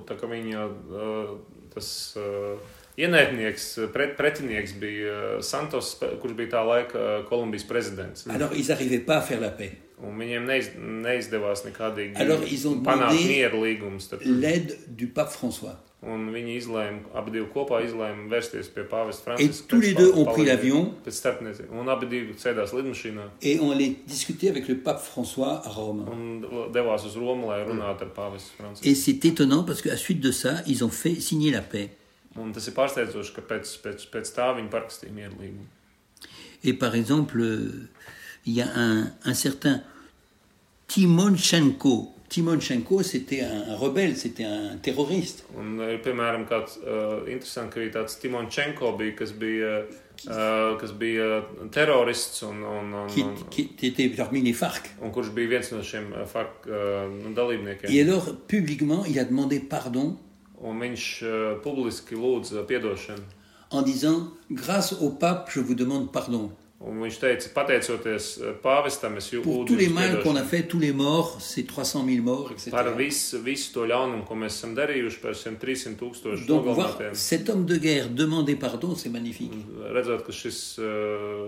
tā, ka viņa uh, tas uh, ienaidnieks, pret, pretinieks bija uh, Santos, kurš bija tā laika Kolumbijas prezidents. Alors, ils n'arrivaient pas à faire la paix. Un viņiem neiz, neizdevās nekādīgi Alors, panākt mieru līgumu. starp- L'aide du pape François. Un viņi izlēma, abi divi kopā izlēma vērsties pie pāvesta Et tous les deux ont pris l'avion. Un abi divi sēdās lidmašīnā Et on allait discuter avec le pape François à Rome. un devās uz Romu, lai runātu ar pāvestu Francisku. Et c'est étonnant parce qu'à la suite de ça, ils ont fait signer la paix. Un tas ir pārsteidzoši, ka pēc, pēc, pēc tā viņi parakstīja mieru līgumu. Et par exemple, il y a un, un certain Timonchenko. Timonchenko, c'était un, un rebelle, c'était un terroriste. Un, ir, piemēram, kāds uh, interesants, ka tāds Timonchenko bija, kas bija, uh, kas bija terorists un, un, un, Qui, un, qui était parmi les FARC. un kurš bija viens no šiem FARC uh, dalībniekiem. Et alors, publiquement, il a demandé pardon Un viņš uh, publiski lūdza atdošanu. en disant Grâce au pape, je vous demande pardon. Un viņš teica, pateicoties eh, pāvestam, es jūtu līdzi. Par visu, visu to ļaunumu, ko mēs esam darījuši, par šiem 300 tūkstošu nogalinātiem. Redzot, ka šis, eh,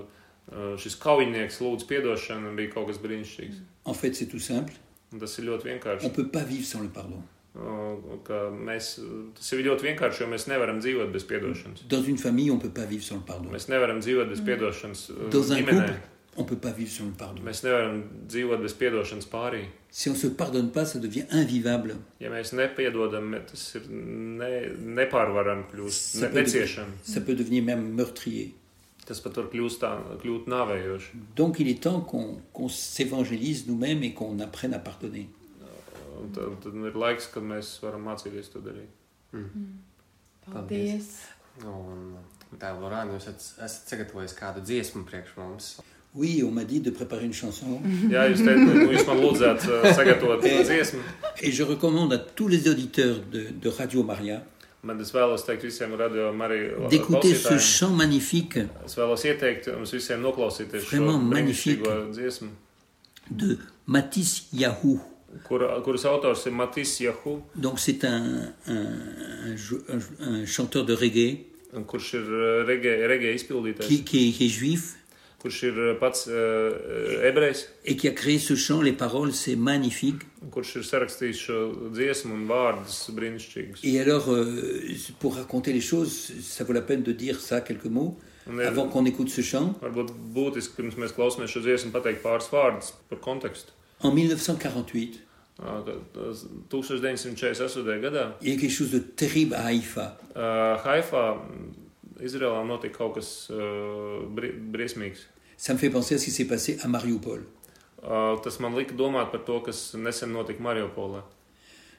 eh, šis kaujinieks lūdz piedošanu, bija kaut kas brīnišķīgs. En fait, c'est tout simple. Un tas ir ļoti vienkārši. On peut pas vivre sans le pardon. Uh, ka Mēs, tas ir ļoti vienkārši, jo mēs nevaram dzīvot bez atdošanas. Dans une famille, on ne peut pas vivre sans le pardon. Mēs nevaram dzīvot bez atdošanas. Dans un Ģimenē. couple, on ne peut pas vivre sans le pardon. Mēs nevaram dzīvot bez piedošanas pārī. Si on ne se pardonne pas, ça devient invivable. Ja mēs nepiedodam, tas ir ne, nepārvarami kļūst, Ça ne, peut, neciešami. ça peut devenir même meurtrier. Tas pat var kļūst, tā, kļūt nāvējoši. Donc il est temps qu'on qu'on s'évangélise nous-mêmes et qu'on apprenne à pardonner. Un tad, tad ir laiks, kad mēs varam mācīties to darīt. Mm. mm. Paldies! Paldies. Un tā, Lorāna, jūs esat sagatavojis kādu dziesmu priekš mums. Oui, on m'a dit de préparer une chanson. et, et je recommande à tous les auditeurs de, de Radio Maria d'écouter ce chant magnifique, vraiment magnifique, de Matisse Yahou. Kuras autors Donc c'est un, un, un jou- un- un chanteur de reggae un kurš ir uh, reggae, reggae izpildītājs, qui, qui est, qui est juif kurš ir uh, pats uh, ebrejs, et qui a créé ce chant. Les paroles, c'est magnifique. un kurš ir sarakstījis šo dziesmu un vārdus brīnišķīgus. Et alors, euh, pour raconter les choses, ça vaut la peine de dire ça, quelques mots, ir, avant qu'on écoute ce chant. varbūt būtiski, pirms mēs klausāmies šo dziesmu, pateikt pāris vārdus par kontekstu. En 1948, Uh, kad, uh, 1948. gadā? Il y a quelque chose de terrible à Haïfa. uh, mm, Izrēlā, notika kaut kas uh, briesmīgs. Ça me fait penser à ce qui s'est passé à Mariupol. Uh, tas man lika domāt par to, kas nesen notika Mariupolē.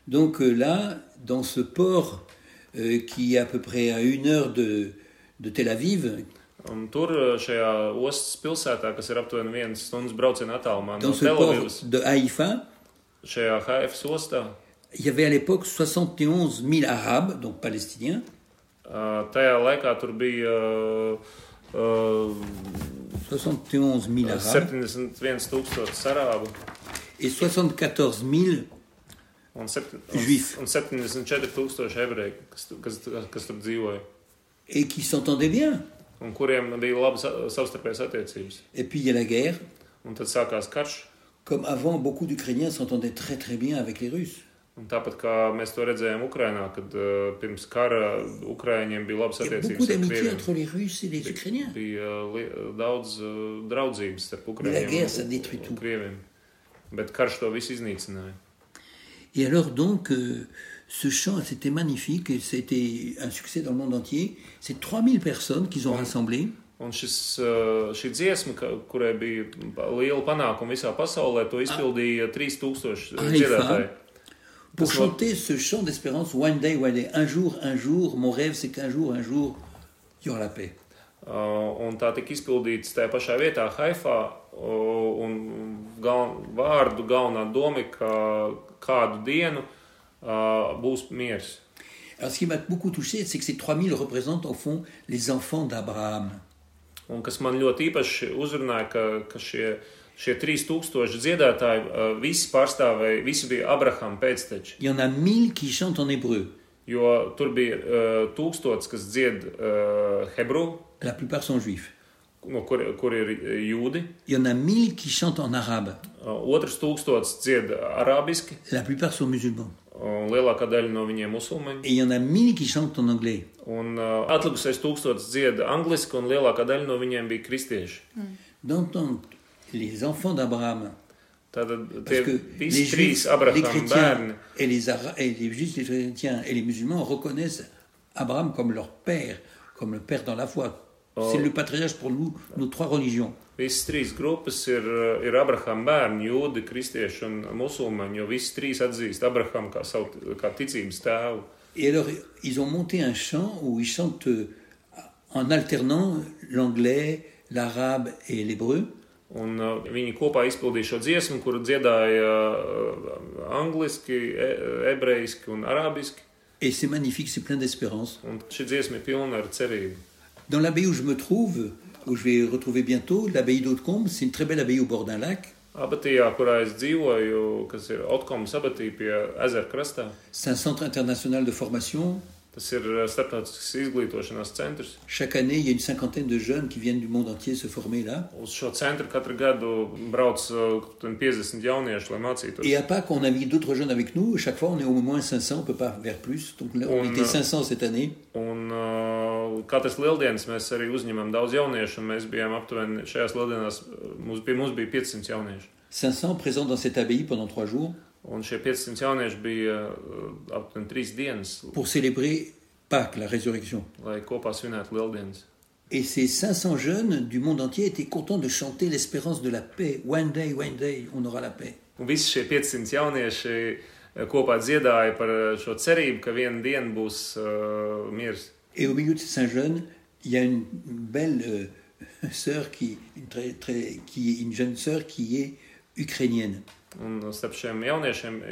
Donc euh, là, dans ce port euh, qui est à peu près à une heure de, de Tel Aviv, Un tur, uh, šajā ostas pilsētā, kas ir aptuveni vienas stundas brauciena attālumā no dans ce port Telavivas, de Haïfa, šajā Haifas ostā, il y avait à l'époque 71 000 Arabes, donc palestiniens, uh, tajā laikā tur bija uh, uh, 71 000 Arabes 71 tūkstoši sarābu et 74 000 un, sept, Juif. un, un 74 tūkstoši ebreju, kas, kas, kas tur dzīvoja. et qui s'entendaient bien. Un kuriem bija labas uh, savstarpējas attiecības. Et puis il y a la guerre. Un tad sākās karš. Comme avant, beaucoup d'Ukrainiens s'entendaient très très bien avec les Russes. Un tāpat kā mēs to redzējām Ukrajinā, kad uh, pirms kara Ukrāņiem bija labas Il y a attiecības beaucoup ar d'amitié Krieviem. entre les Russes et les Ukrainiens. Bija uh, li- daudz uh, draudzības starp Mais la guerre, Ukrāņiem ça détruit un, tout. un Krieviem. Bet karš to visu iznīcināja. Et alors donc, euh, ce chant, c'était magnifique et c'était un succès dans le monde entier. C'est 3000 personnes qu'ils ont rassemblées. Un šis, šī dziesma, ka- kurai bija liela panākuma visā pasaulē, to izpildīja 3000 dziedātāji. pour chanter ce chant d'espérance, One Day, One Day, un jour, un jour, mon rêve c'est qu'un jour, un jour, il y aura la paix. Uh, un tā tika izpildīts tajā pašā vietā, Haifā. uh, Un vārdu galvenā doma ir, ka kādu dienu uh, būs miers. Alors ce qui m'a beaucoup touché, c'est que ces 3000 représentent au fond les enfants d'Abraham. Un kas man ļoti īpaši uzrunāja, ka, ka šie, šie 3000 dziedātāji uh, visi pārstāvēja, visi bija Abrahama pēcteči. Il y en a 1000 qui chantent en hébreu. Jo tur bija uh, tūkstots, kas dzied uh, hebru, La plupart sont juifs. no kur, kur ir jūdi. Il y en a 1000 qui chantent en arabe. Uh, otrs tūkstots dzied arābiski, La plupart sont musulmans. Et il y en a 1000 qui chantent en anglais. Un kristieši. D'entendre les enfants d'Abraham Tātad Parce tie visi trīs Abrahama bērni, et les, Ara- et les juifs, les chrétiens et les musulmans reconnaissent Abraham comme leur père, comme le père dans la foi. C'est le patriarche pour nous, nos trois religions. visas trīs grupas ir, uh, ir Abrahama bērni, jūdi, kristieši un musulmaņi, jo visas trīs atzīst Abrahamu kā savu kā ticības tēvu. Et alors, ils ont monté un chant où ils chantent euh, en alternant l'anglais, l'arabe et l'hébreu. Un uh, viņi kopā izpildīja šo dziesmu, kuru dziedāja uh, angliski, e, ebrejiski un arābiski. Et c'est magnifique, c'est plein d'espérance. Un šī dziesma ir pilna ar cerību. Dans l'abbaye où je me trouve, où je vais retrouver bientôt, l'abbaye d'Hautecombe, c'est une très belle abbaye au bord d'un lac. Pie ezera krastā, C'est un centre international de formation. Tas ir uh, starptautisks izglītošanās centrs. Chaque année, il y a une cinquantaine de jeunes qui viennent du monde entier se former là. Uz šo centru katru gadu brauc uh, 50 jaunieši, lai mācītos. Et à Pâques, on invite d'autres jeunes avec nous. Chaque fois, on est au moins 500, on ne peut pas faire plus. Donc là, on On était a- 500 cette année. Un uh, katras lieldienas mēs arī uzņemam daudz jauniešu, un mēs bijām aptuveni šajās lieldienās, mums bija, mums bija 500 jauniešu. 500 présents dans cette abbaye pendant trois jours Un šie 500 jaunieši bija aptuveni trīs dienas, pour célébrer Pâques, la résurrection. Et ces 500 jeunes du monde entier étaient contents de chanter l'espérance de la paix. One day, one day, on aura la paix. Un visi šie 500 jaunieši kopā dziedāja par šo cerību, ka viena diena būs uh, miers. Et au milieu de ces cinq jeunes, il y a une belle euh, sœur qui, une très, très, qui une jeune sœur qui est ukrainienne. Un starp šiem jauniešiem.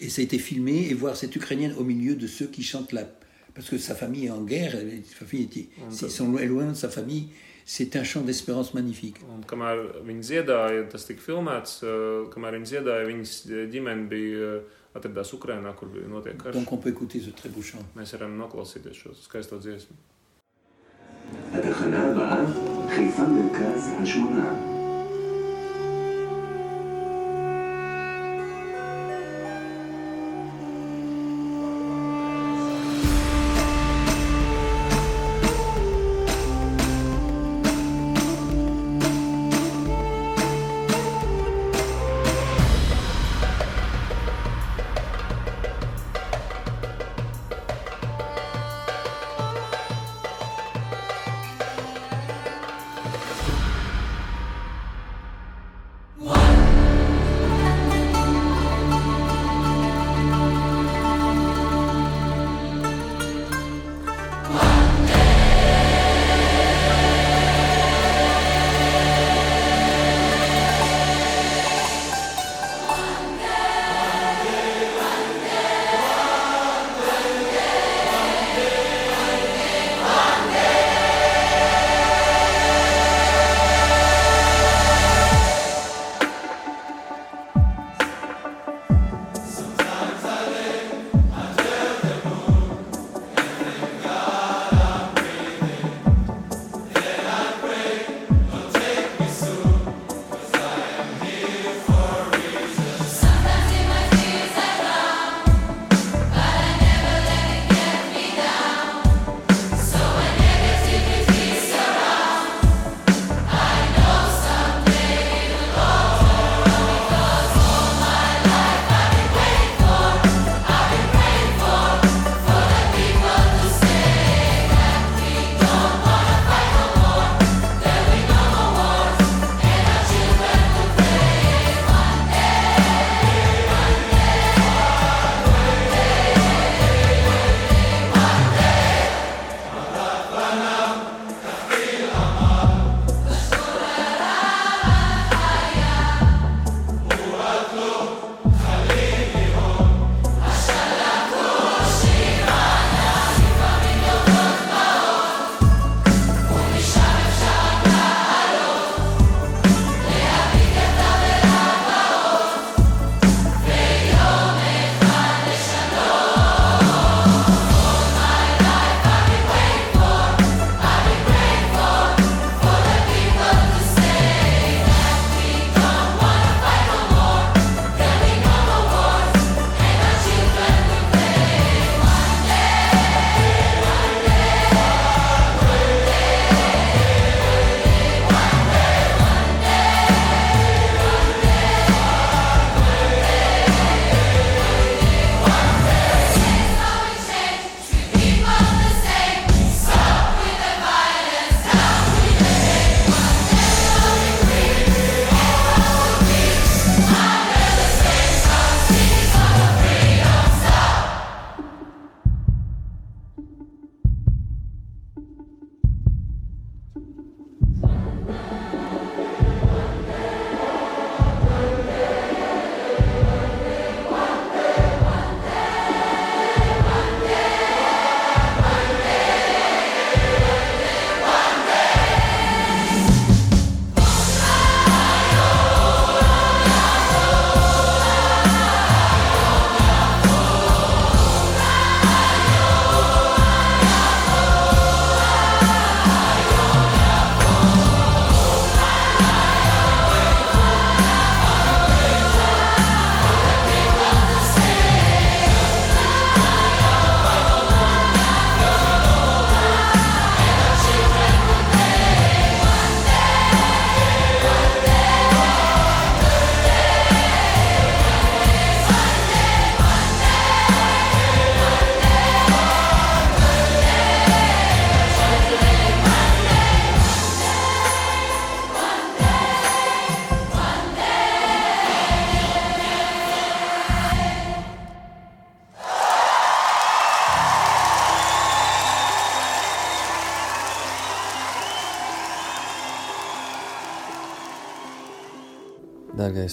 Et ça a été filmé, et voir cette Ukrainienne au milieu de ceux qui chantent la... Parce que sa famille est en guerre, sa famille était, loin de sa famille, c'est un chant d'espérance magnifique. Donc on peut écouter ce très beau chant. חיפה מרכז השמונה.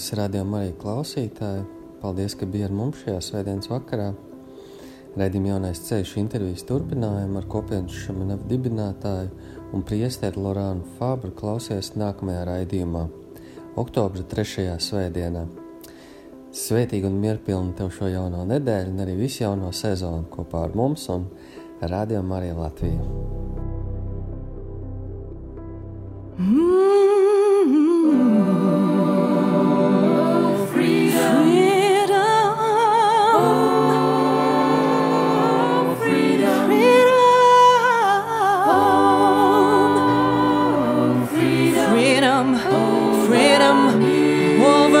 Dargais radījuma arī klausītāji, paldies, ka bija ar mums šajā svētdienas vakarā. Redījuma jaunais ceļš intervijas turpinājumu ar kopienas šamanevu dibinātāju un priesteri Lorānu Fabru klausies nākamajā raidījumā, oktobra 3. svētdienā. Svētīgi un mierpilni tev šo jauno nedēļu un arī visu jauno sezonu kopā ar mums un Radio Marija Latvija.